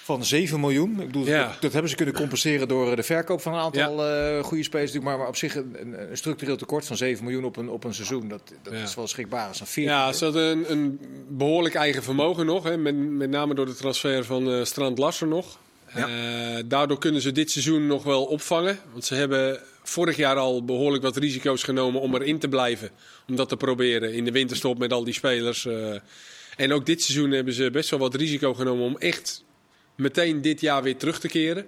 van 7 miljoen. Ik bedoel, Ja. dat, dat hebben ze kunnen compenseren door de verkoop van een aantal eh, goede spelers. natuurlijk, Maar, maar op zich een, een- structureel tekort van 7 miljoen op een, op een seizoen. Dat, dat Ja. is wel schrikbaar. Is een 14. Ja, ze hadden een, een behoorlijk eigen vermogen nog. Hè, met, met name door de transfer van eh, Strand Lasser nog. Ja. Eh, daardoor kunnen ze dit seizoen nog wel opvangen. Want ze hebben vorig jaar al behoorlijk wat risico's genomen om erin te blijven. Om dat te proberen in de winterstop met al die spelers. eh. en ook dit seizoen hebben ze best wel wat risico genomen om echt meteen dit jaar weer terug te keren.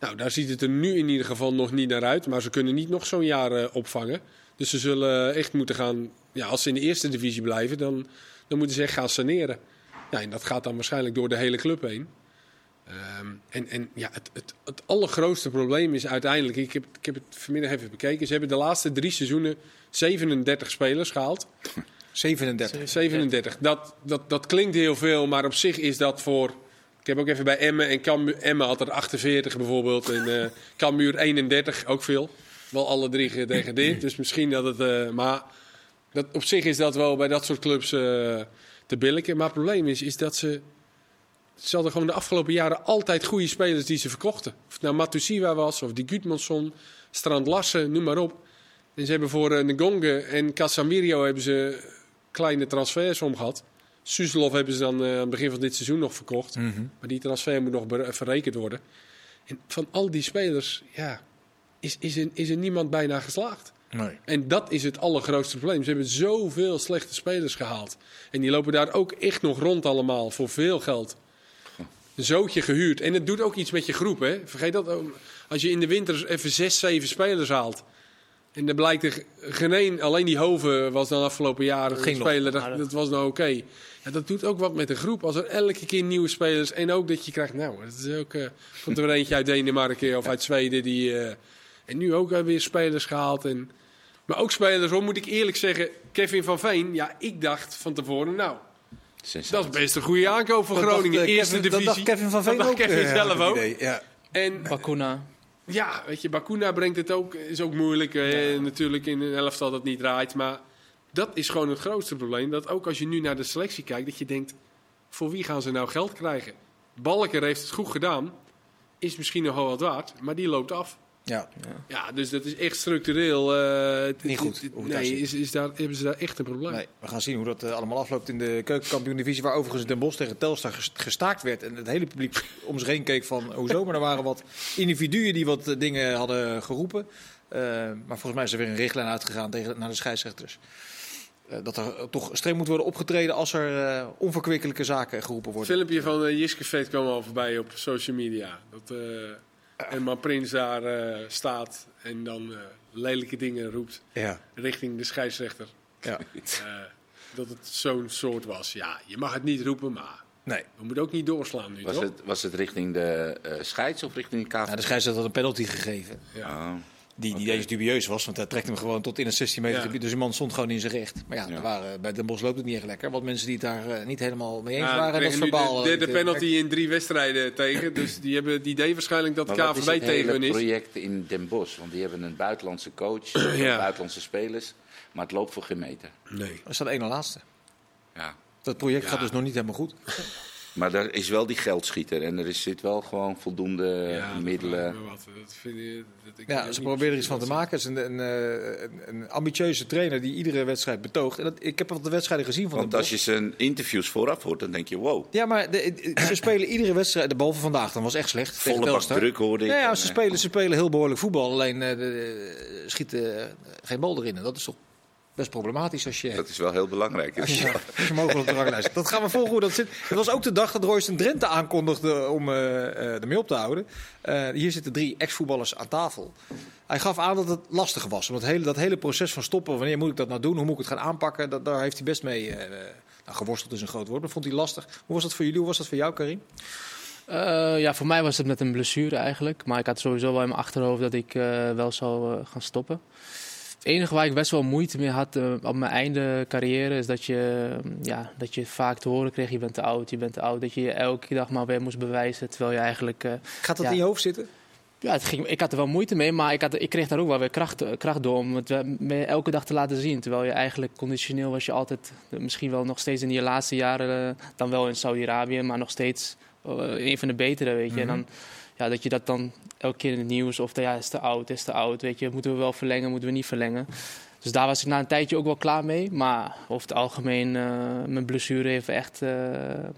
Nou, daar ziet het er nu in ieder geval nog niet naar uit. Maar ze kunnen niet nog zo'n jaar eh, opvangen. Dus ze zullen echt moeten gaan. Ja, als ze in de eerste divisie blijven, dan, dan moeten ze echt gaan saneren. Ja, en dat gaat dan waarschijnlijk door de hele club heen. Ehm, en en ja, het, het, het allergrootste probleem is uiteindelijk. Ik heb, ik heb het vanmiddag even bekeken. Ze hebben de laatste drie seizoenen 37 spelers gehaald. 37. 37. Dat, dat, dat klinkt heel veel, maar op zich is dat voor. Ik heb ook even bij Emmen en Cambuur. Emmen had er 48 bijvoorbeeld. En eh Cambuur 31, ook veel. Wel alle drie gedegradeerd. Dus misschien dat het. eh, maar dat, op zich is dat wel bij dat soort clubs eh, te billijken. Maar het probleem is, is dat ze. Ze hadden gewoon de afgelopen jaren altijd goede spelers die ze verkochten. Of het nou Matusiwa was, of die Gudmundsson, Strand Larsen, noem maar op. En ze hebben voor uh, Ngonge en Casamirio hebben ze kleine transfers omgehad. Suzelov hebben ze dan eh, aan het begin van dit seizoen nog verkocht. Mhm. Maar die transfer moet nog verrekend worden. En van al die spelers ja, is, is, er, is er niemand bijna geslaagd. Nee. En dat is het allergrootste probleem. Ze hebben zoveel slechte spelers gehaald. En die lopen daar ook echt nog rond allemaal voor veel geld. Een zootje gehuurd. En het doet ook iets met je groep. Hè? Vergeet dat ook. Als je in de winter even zes, zeven spelers haalt. En dan blijkt er geen één, alleen die Hoven was dan afgelopen jaren een speler. Dat, was nou oké. Ja, dat doet ook wat met de groep. Als er elke keer nieuwe spelers. En ook dat je krijgt. Nou, dat is ook. eh, komt er weer eentje uit Denemarken of uit Zweden. Die, eh, en nu ook weer spelers gehaald. En, maar ook spelers, hoor, moet ik eerlijk zeggen. Kevin van Veen. Ja, ik dacht van tevoren. Nou, dat is best een goede aankoop voor Dat dacht, Groningen. eh, Eerste Kevin- divisie. Dat dacht Kevin van Veen Dat dacht ook. Kevin zelf ook. Ja. En Bakuna. ja, weet je, Bakuna brengt het ook, is ook moeilijk. eh, natuurlijk in een elftal dat niet draait. Maar dat is gewoon het grootste probleem. Dat ook als je nu naar de selectie kijkt, dat je denkt: voor wie gaan ze nou geld krijgen? Balker heeft het goed gedaan. Is misschien nog wel wat waard, maar die loopt af. Ja. Ja, dus dat is echt structureel. eh, Niet goed, nee, is, is daar, hebben ze daar echt een probleem. Nee, we gaan zien hoe dat eh, allemaal afloopt in de keukenkampioen-divisie. Waar overigens Den Bosch tegen Telstar ges- gestaakt werd. En het hele publiek om zich heen keek van hoezo. Maar er waren wat individuen die wat eh, dingen hadden geroepen. Maar volgens mij is er weer een richtlijn uitgegaan tegen, naar de scheidsrechters. dat er toch streng moet worden opgetreden als er uh, onverkwikkelijke zaken geroepen worden. Het filmpje van Jiske Veet kwam al voorbij op social media. Dat uh, Emma Prins daar staat en dan lelijke dingen roept ja. richting de scheidsrechter. Ja. dat het zo'n soort was. Ja, je mag het niet roepen, maar Nee. We moeten ook niet doorslaan nu, was toch? Het, was het richting de uh, scheids of richting de KVB? Ja, de scheidsrechter had een penalty gegeven. Ja. Oh. Die, die deze dubieus was, want hij trekt hem gewoon tot in een 16 meter. Ja. gebied. Dus de man stond gewoon in zijn recht. Maar ja, Ja. Er waren, bij Den Bosch loopt het niet echt lekker. Want mensen die het daar eh, niet helemaal mee eens Ja, waren, dat verbaal. de eh, derde niet, eh, penalty in drie wedstrijden tegen. Dus die hebben het idee waarschijnlijk dat de Maar KVB het tegen hun is. project in Den Bosch? Want die hebben een buitenlandse coach, buitenlandse spelers. Maar het loopt voor geen meter. Nee. Dat is dat ene laatste. Ja. Dat project Ja. gaat dus nog niet helemaal goed. Maar daar is wel die geldschieter. En er is, zit wel gewoon voldoende Ja, middelen. vraag ik me wat. Dat vind je, dat, ik weet Ja, ze proberen er iets van te maken. Het is een, een, eh, een, een ambitieuze trainer die iedere wedstrijd betoogt. En dat, ik heb wat de wedstrijden gezien van Want als je zijn interviews vooraf hoort, dan denk je wow. Ja, maar de- ze spelen iedere wedstrijd, behalve vandaag, dan was echt slecht. tegen Volle bak druk hoorde ik. Ja, ze, spelen, ze spelen heel behoorlijk voetbal, alleen eh, de- de- schieten eh, geen bal erin. En dat is toch best problematisch als je, Dat is wel heel belangrijk. als je, als je mogelijk op de ranglijst zit. Dat gaan we volgen hoe dat zit. Het was ook de dag dat Royce Drenthe aankondigde om eh, eh, ermee op te houden. Eh, hier zitten drie ex-voetballers aan tafel. Hij gaf aan dat het lastig was. Omdat hele, dat hele proces van stoppen, wanneer moet ik dat nou doen, hoe moet ik het gaan aanpakken, dat, daar heeft hij best mee eh, nou, geworsteld is een groot woord, maar vond hij lastig. Hoe was dat voor jullie? Hoe was dat voor jou, Karim? Eh, ja, voor mij was het met een blessure eigenlijk. Maar ik had sowieso wel in mijn achterhoofd dat ik eh, wel zou eh, gaan stoppen. Het enige waar ik best wel moeite mee had eh, op mijn einde carrière is dat je, mm, ja, dat je vaak te horen kreeg: je bent te oud, je bent te oud. Dat je je elke dag maar weer moest bewijzen. Terwijl je eigenlijk. eh, Gaat dat Ja. in je hoofd zitten? ja, het ging, ik had er wel moeite mee, maar ik, had, ik kreeg daar ook wel weer kracht, kracht door om het elke dag te laten zien. Terwijl je eigenlijk conditioneel was je altijd, eh, misschien wel nog steeds in je laatste jaren, eh, dan wel in Saudi-Arabië, maar nog steeds eh, een van de betere, weet je. En dan, ja, dat je dat dan elke keer in het nieuws, of ja, is te oud, is te oud, weet je. Moeten we wel verlengen, moeten we niet verlengen. Dus daar was ik na een tijdje ook wel klaar mee. Maar over het algemeen, eh, mijn blessure heeft echt eh,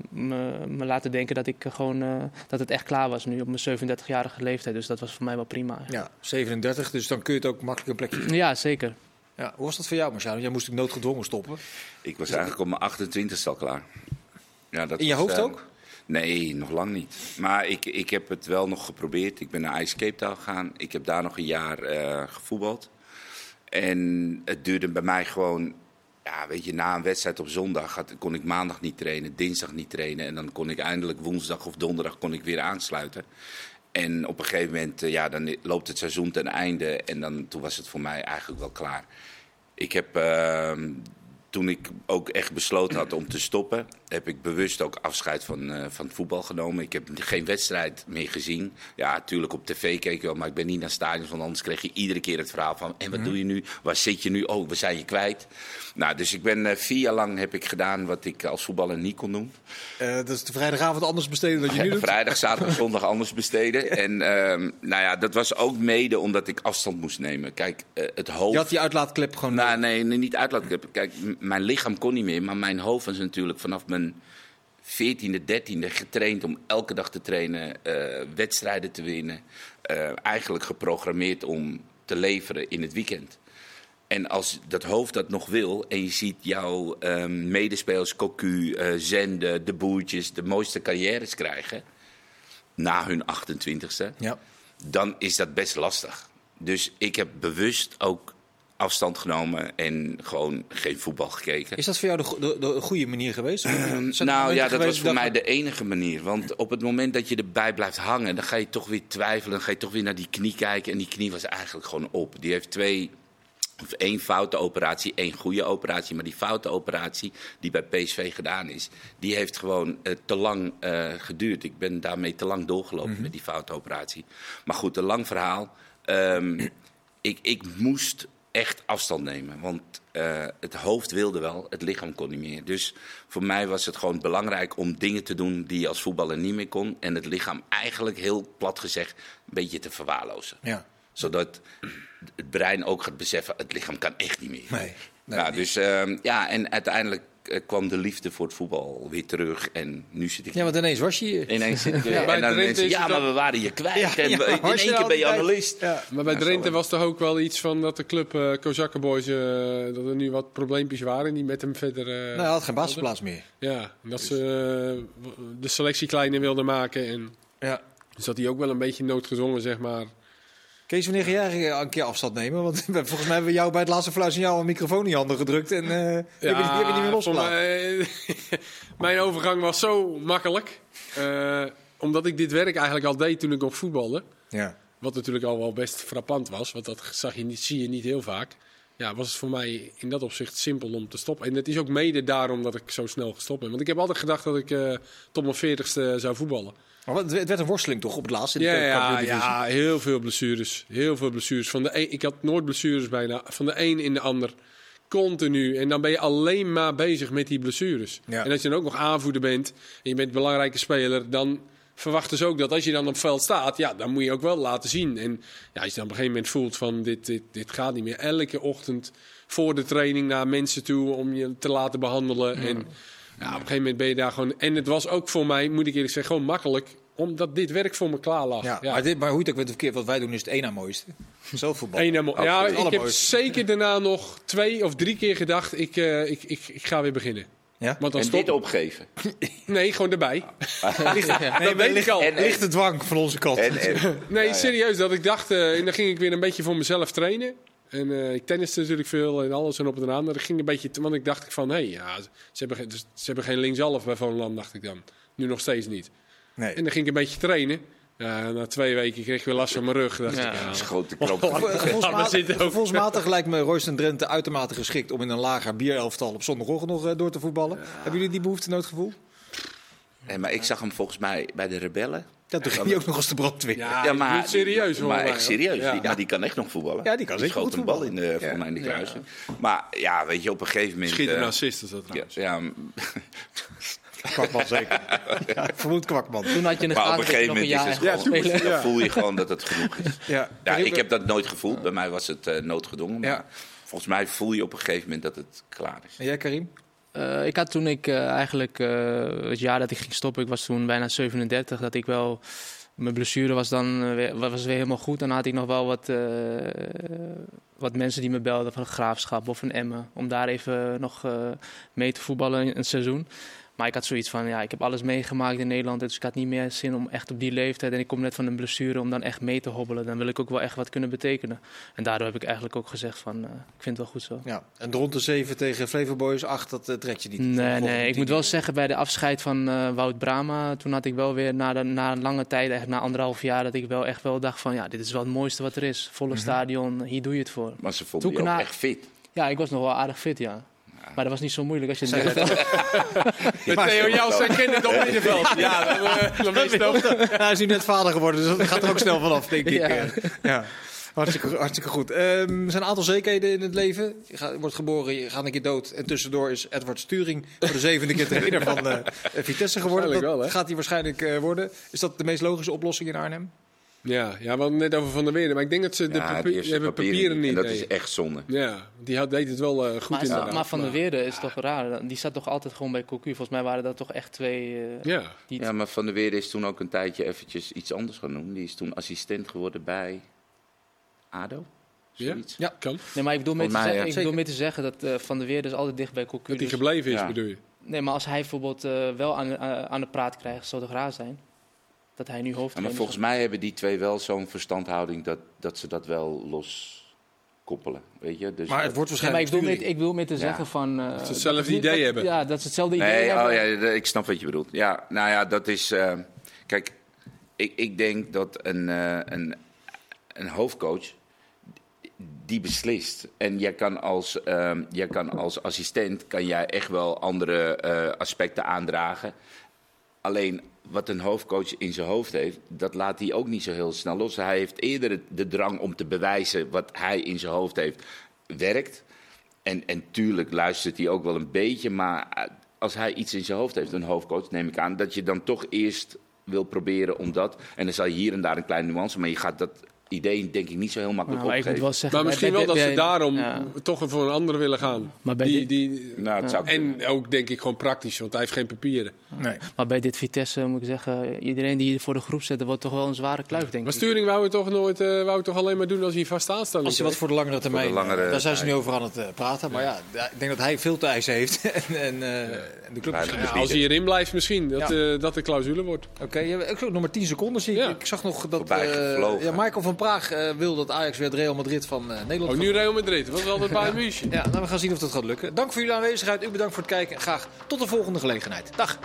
me, me laten denken dat, ik gewoon, eh, dat het echt klaar was nu op mijn 37-jarige leeftijd. Dus dat was voor mij wel prima. Ja, 37, dus dan kun je het ook makkelijk een plekje vinden. Ja, zeker. Ja, hoe was dat voor jou, Marciano? Jij moest natuurlijk noodgedwongen stoppen. Ik was eigenlijk op mijn 28 al klaar. Ja, dat In je was, hoofd ook? Nee, nog lang niet. Maar ik, ik heb het wel nog geprobeerd. Ik ben naar IJs Cape Town gegaan. Ik heb daar nog een jaar eh, gevoetbald. En het duurde bij mij gewoon... Ja, weet je, na een wedstrijd op zondag kon ik maandag niet trainen, dinsdag niet trainen. En dan kon ik eindelijk woensdag of donderdag kon ik weer aansluiten. En op een gegeven moment, eh, ja, dan loopt het seizoen ten einde. En dan, toen was het voor mij eigenlijk wel klaar. Ik heb, ehm, toen ik ook echt besloten had om te stoppen, heb ik bewust ook afscheid van, eh, van het voetbal genomen. Ik heb geen wedstrijd meer gezien. Ja, natuurlijk op tv keek ik wel, maar ik ben niet naar stadions, want anders kreeg je iedere keer het verhaal van: en wat doe je nu? Waar zit je nu? Oh, we zijn je kwijt. Nou, dus ik ben eh, vier jaar lang heb ik gedaan wat ik als voetballer niet kon doen. Eh, dat is de vrijdagavond anders besteden dan je nu doet. Vrijdag, zaterdag, zondag anders besteden. En ehm, nou ja, dat was ook mede omdat ik afstand moest nemen. Kijk, het hoofd. Je had die uitlaatklep gewoon... Nou, nee, nee, niet uitlaatklep. Kijk, mijn lichaam kon niet meer, maar mijn hoofd was natuurlijk vanaf mijn 14e, 13e getraind om elke dag te trainen, eh, wedstrijden te winnen. Eh, eigenlijk geprogrammeerd om te leveren in het weekend. En als dat hoofd dat nog wil en je ziet jouw ehm, medespelers, Cocu, eh, Zende, de Boertjes, de mooiste carrières krijgen na hun 28ste, Ja. dan is dat best lastig. Dus ik heb bewust ook afstand genomen en gewoon geen voetbal gekeken. Is dat voor jou de, de, de goede manier geweest? Er nou ja, dat was voor dat- mij de enige manier. Want op het moment dat je erbij blijft hangen, dan ga je toch weer twijfelen. Dan ga je toch weer naar die knie kijken. En die knie was eigenlijk gewoon op. Die heeft twee, of één foute operatie, één goede operatie. Maar die foute operatie die bij PSV gedaan is, die heeft gewoon eh, te lang eh, geduurd. Ik ben daarmee te lang doorgelopen met die foute operatie. Maar goed, een lang verhaal. Ehm, ik, ik moest echt afstand nemen. Want eh, het hoofd wilde wel, het lichaam kon niet meer. Dus voor mij was het gewoon belangrijk om dingen te doen die je als voetballer niet meer kon. En het lichaam eigenlijk heel plat gezegd een beetje te verwaarlozen. Ja. Zodat het brein ook gaat beseffen, het lichaam kan echt niet meer. Nee. nee ja, niet. dus ehm, ja, en uiteindelijk kwam de liefde voor het voetbal weer terug. En nu zit ik Ja, want ineens was je hier. ineens zit ik weer. bij en dan Drenthe mensen, is ja, het maar we waren je kwijt. Ja, en ja, in één keer ben je analist. Ja. Maar bij Drenthe was toch ook wel iets van dat de club uh, Boys, eh, dat er nu wat probleempjes waren en die met hem verder... eh, Nou, hij had geen basisplaats meer. Ja, dat ze eh, de selectie kleiner wilden maken. En, Ja. dus dat hij ook wel een beetje noodgedwongen, zeg maar. Kees, wanneer ga jij een keer afstand nemen? Want volgens mij hebben we jou bij het laatste fluitsignaal een microfoon in je handen gedrukt. En eh die heb je- die heb je niet meer losgelaten. mij- mijn overgang was zo makkelijk. eh, omdat ik dit werk eigenlijk al deed toen ik nog voetbalde. Ja. Wat natuurlijk al wel best frappant was, want dat zag je niet, zie je niet heel vaak. Ja, was het voor mij in dat opzicht simpel om te stoppen. En het is ook mede daarom dat ik zo snel gestopt ben. Want ik heb altijd gedacht dat ik eh, tot mijn veertigste zou voetballen. Het werd een worsteling toch op het laatst in de Ja, ja, ja, heel veel blessures. Heel veel blessures. Van de een, ik had nooit blessures bijna. Van de een in de ander. Continu. En dan ben je alleen maar bezig met die blessures. Ja. En als je dan ook nog aanvoerder bent en je bent een belangrijke speler, dan verwachten ze ook dat als je dan op het veld staat, ja, dan moet je ook wel laten zien. En ja, als je dan op een gegeven moment voelt van dit, dit, dit gaat niet meer. Elke ochtend voor de training naar mensen toe om je te laten behandelen. En ja, op een gegeven moment ben je daar gewoon... En het was ook voor mij, moet ik eerlijk zeggen, gewoon makkelijk omdat dit werk voor me klaar lag. Ja, Maar, dit, maar hoe het ook verkeerd, wat wij doen is het één na mooiste. Zelfvoetbal. Eén mo- ja, ik heb zeker daarna nog twee of drie keer gedacht, ik, eh, ik, ik, ik ga weer beginnen. Ja? Want dan En stop dit opgeven. Nee, gewoon erbij. Nee, dat weet ik al. En- Lichte dwang van onze kant. En, en, Nee, serieus. Dat ik dacht, eh, en dan ging ik weer een beetje voor mezelf trainen. En eh, ik tenniste natuurlijk veel en alles en op en aan. Dat ging een beetje, te- want ik dacht van, hé, hey, ja, ze, hebben geen, ze hebben geen linkshalf bij Volendam, dacht ik dan. Nu nog steeds niet. Nee. En dan ging ik een beetje trainen. Ja, na twee weken kreeg ik weer last van mijn rug. Dacht Ja. ik, ja, dat is grote ook. gevoelsmatig lijkt me Royston Drenthe uitermate geschikt om in een lager bierelftal op zondagochtend nog eh, door te voetballen. Hebben jullie die behoefte nooit gevoeld? Nee, maar ik zag hem volgens mij bij de rebellen. Ja, toen ging hij ook nog eens de brandweer. Ja, Ja, maar niet serieus hoor. Maar echt serieus. Ja. Die, maar die kan echt nog voetballen. Ja, die kan goed een bal in voetballen. de, voor Ja. mij in de kruising. Maar ja, weet je, op een gegeven moment... Schiet een eh, assist is dat ja, trouwens. ja, Kwakman zeker. Ja, ik vermoed Kwakman. Toen had je het Maar op een dat gegeven een moment is het gewoon- dan voel je gewoon dat het genoeg is. Ja, Ja, ik heb dat nooit gevoeld. Bij mij was het eh, noodgedwongen. Maar Ja. volgens mij voel je op een gegeven moment dat het klaar is. En jij Karim? Eh, ik had toen ik eh, eigenlijk eh, het jaar dat ik ging stoppen, ik was toen bijna 37, dat ik wel. Mijn blessure was dan weer, was weer helemaal goed. En dan had ik nog wel wat, wat mensen die me belden van een graafschap of een Emmen. Om daar even nog mee te voetballen een seizoen. Maar ik had zoiets van, ja, ik heb alles meegemaakt in Nederland. Dus ik had niet meer zin om echt op die leeftijd. En ik kom net van een blessure om dan echt mee te hobbelen. Dan wil ik ook wel echt wat kunnen betekenen. En daardoor heb ik eigenlijk ook gezegd van, eh, ik vind het wel goed zo. Ja. En de ronde 7 tegen Flevo Boys 8, dat eh, trek je niet. Nee, nee. Ik moet wel zeggen, bij de afscheid van eh, Wout Brama, toen had ik wel weer na, de, na een lange tijd, echt na anderhalf jaar, dat ik wel echt wel dacht van, ja, dit is wel het mooiste wat er is. Volle stadion, hier doe je het voor. Maar ze vonden je ook echt fit. Ja, ik was nog wel aardig fit, ja. Maar dat was niet zo moeilijk als je het Met Theo Jans en Kenneth op middenveld. Ja, eh, je snel. Ja, hij is nu net vader geworden, dus dat gaat er ook snel vanaf, denk ik. Ja. Eh, ja. Hartstikke, hartstikke goed. Ehm, er zijn een aantal zekerheden in het leven. Je gaat, wordt geboren, je gaat een keer dood. En tussendoor is Edward Sturing voor de zevende keer trainer van eh, Vitesse geworden. Dat wel, gaat hij waarschijnlijk eh, worden. Is dat de meest logische oplossing in Arnhem? Ja, ja, we hadden het net over Van der Weerde. Maar ik denk dat ze de Ja, papier, hebben papieren papieren niet. En dat nee. is echt zonde. Ja, die had, deed het wel eh, goed Maar, inderdaad. maar Van der Weerde is toch raar. Die zat toch altijd gewoon bij Cocu. Volgens mij waren dat toch echt twee... eh, Ja, Ja, maar Van der Weerde is toen ook een tijdje eventjes iets anders gaan doen. Die is toen assistent geworden bij ADO. ja? Zoiets. Ja. kan. Nee, maar ik bedoel mee te, mij, zeggen, ja. ik bedoel mee te zeggen dat eh, Van der Weerde is altijd dicht bij Cocu. Dat hij dus- gebleven is, Ja. bedoel je? Nee, maar als hij bijvoorbeeld eh, wel aan, aan aan de praat krijgt, zou het toch raar zijn? Dat hij nu Ja, hoofdtrainer maar volgens mij hebben die twee wel zo'n verstandhouding dat, dat ze dat wel los koppelen. Weet je? Dus Maar het wordt Nee, maar waarschijnlijk ik wil met, Sturing. ik wil met te Ja. zeggen van... eh, ze hetzelfde dat- idee dat- hebben. Ja, dat ze hetzelfde idee Nee, hebben. oh ja, de- ik snap wat je bedoelt. Ja, nou ja, dat is. eh, kijk, ik, ik denk dat een, eh, een, een hoofdcoach die beslist. En jij kan als, ehm, jij kan als assistent kan jij echt wel andere eh, aspecten aandragen. Alleen wat een hoofdcoach in zijn hoofd heeft, dat laat hij ook niet zo heel snel los. Hij heeft eerder de drang om te bewijzen wat hij in zijn hoofd heeft werkt. En, en tuurlijk luistert hij ook wel een beetje, maar eh, als hij iets in zijn hoofd heeft, een hoofdcoach, neem ik aan, dat je dan toch eerst wil proberen om dat. En dan zal je hier en daar een kleine nuance, maar je gaat dat idee denk ik niet zo heel makkelijk Nou, maar ik moet opgeven. wel zeggen, Maar misschien wel dat ze daarom ja. toch voor een ander willen gaan. Maar bij die, dit- die, Nou, het zou kunnen. en ook denk ik gewoon praktisch, want hij heeft geen papieren. Nee. Maar bij dit Vitesse moet ik zeggen, iedereen die hier voor de groep zet, dat wordt toch wel een zware kluif, denk Maar ik. Sturing wou het toch nooit eh, wou het toch alleen maar doen als hij vast aanstaat. Als je wat voor de langere termijn, de langere daar zijn ze nu over aan het eh, praten. Maar ja, ja, ik denk dat hij veel te eisen heeft. en, en, eh, en de club Ja. Ja, als hij erin blijft misschien, dat, Ja. eh, dat de clausule wordt. Oké, je hebt ook nog maar 10 seconden zie ik. Ja. Ik zag nog dat eh, ja, Michael van Praag eh, wil dat Ajax weer het Real Madrid van eh, Nederland Oh, nu Real Madrid, wat was altijd Bayern München. Ja, nou, we gaan zien of dat gaat lukken. Dank voor jullie aanwezigheid. U bedankt voor het kijken. En graag tot de volgende gelegenheid. Dag.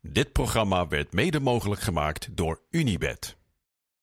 Dit programma werd mede mogelijk gemaakt door Unibed.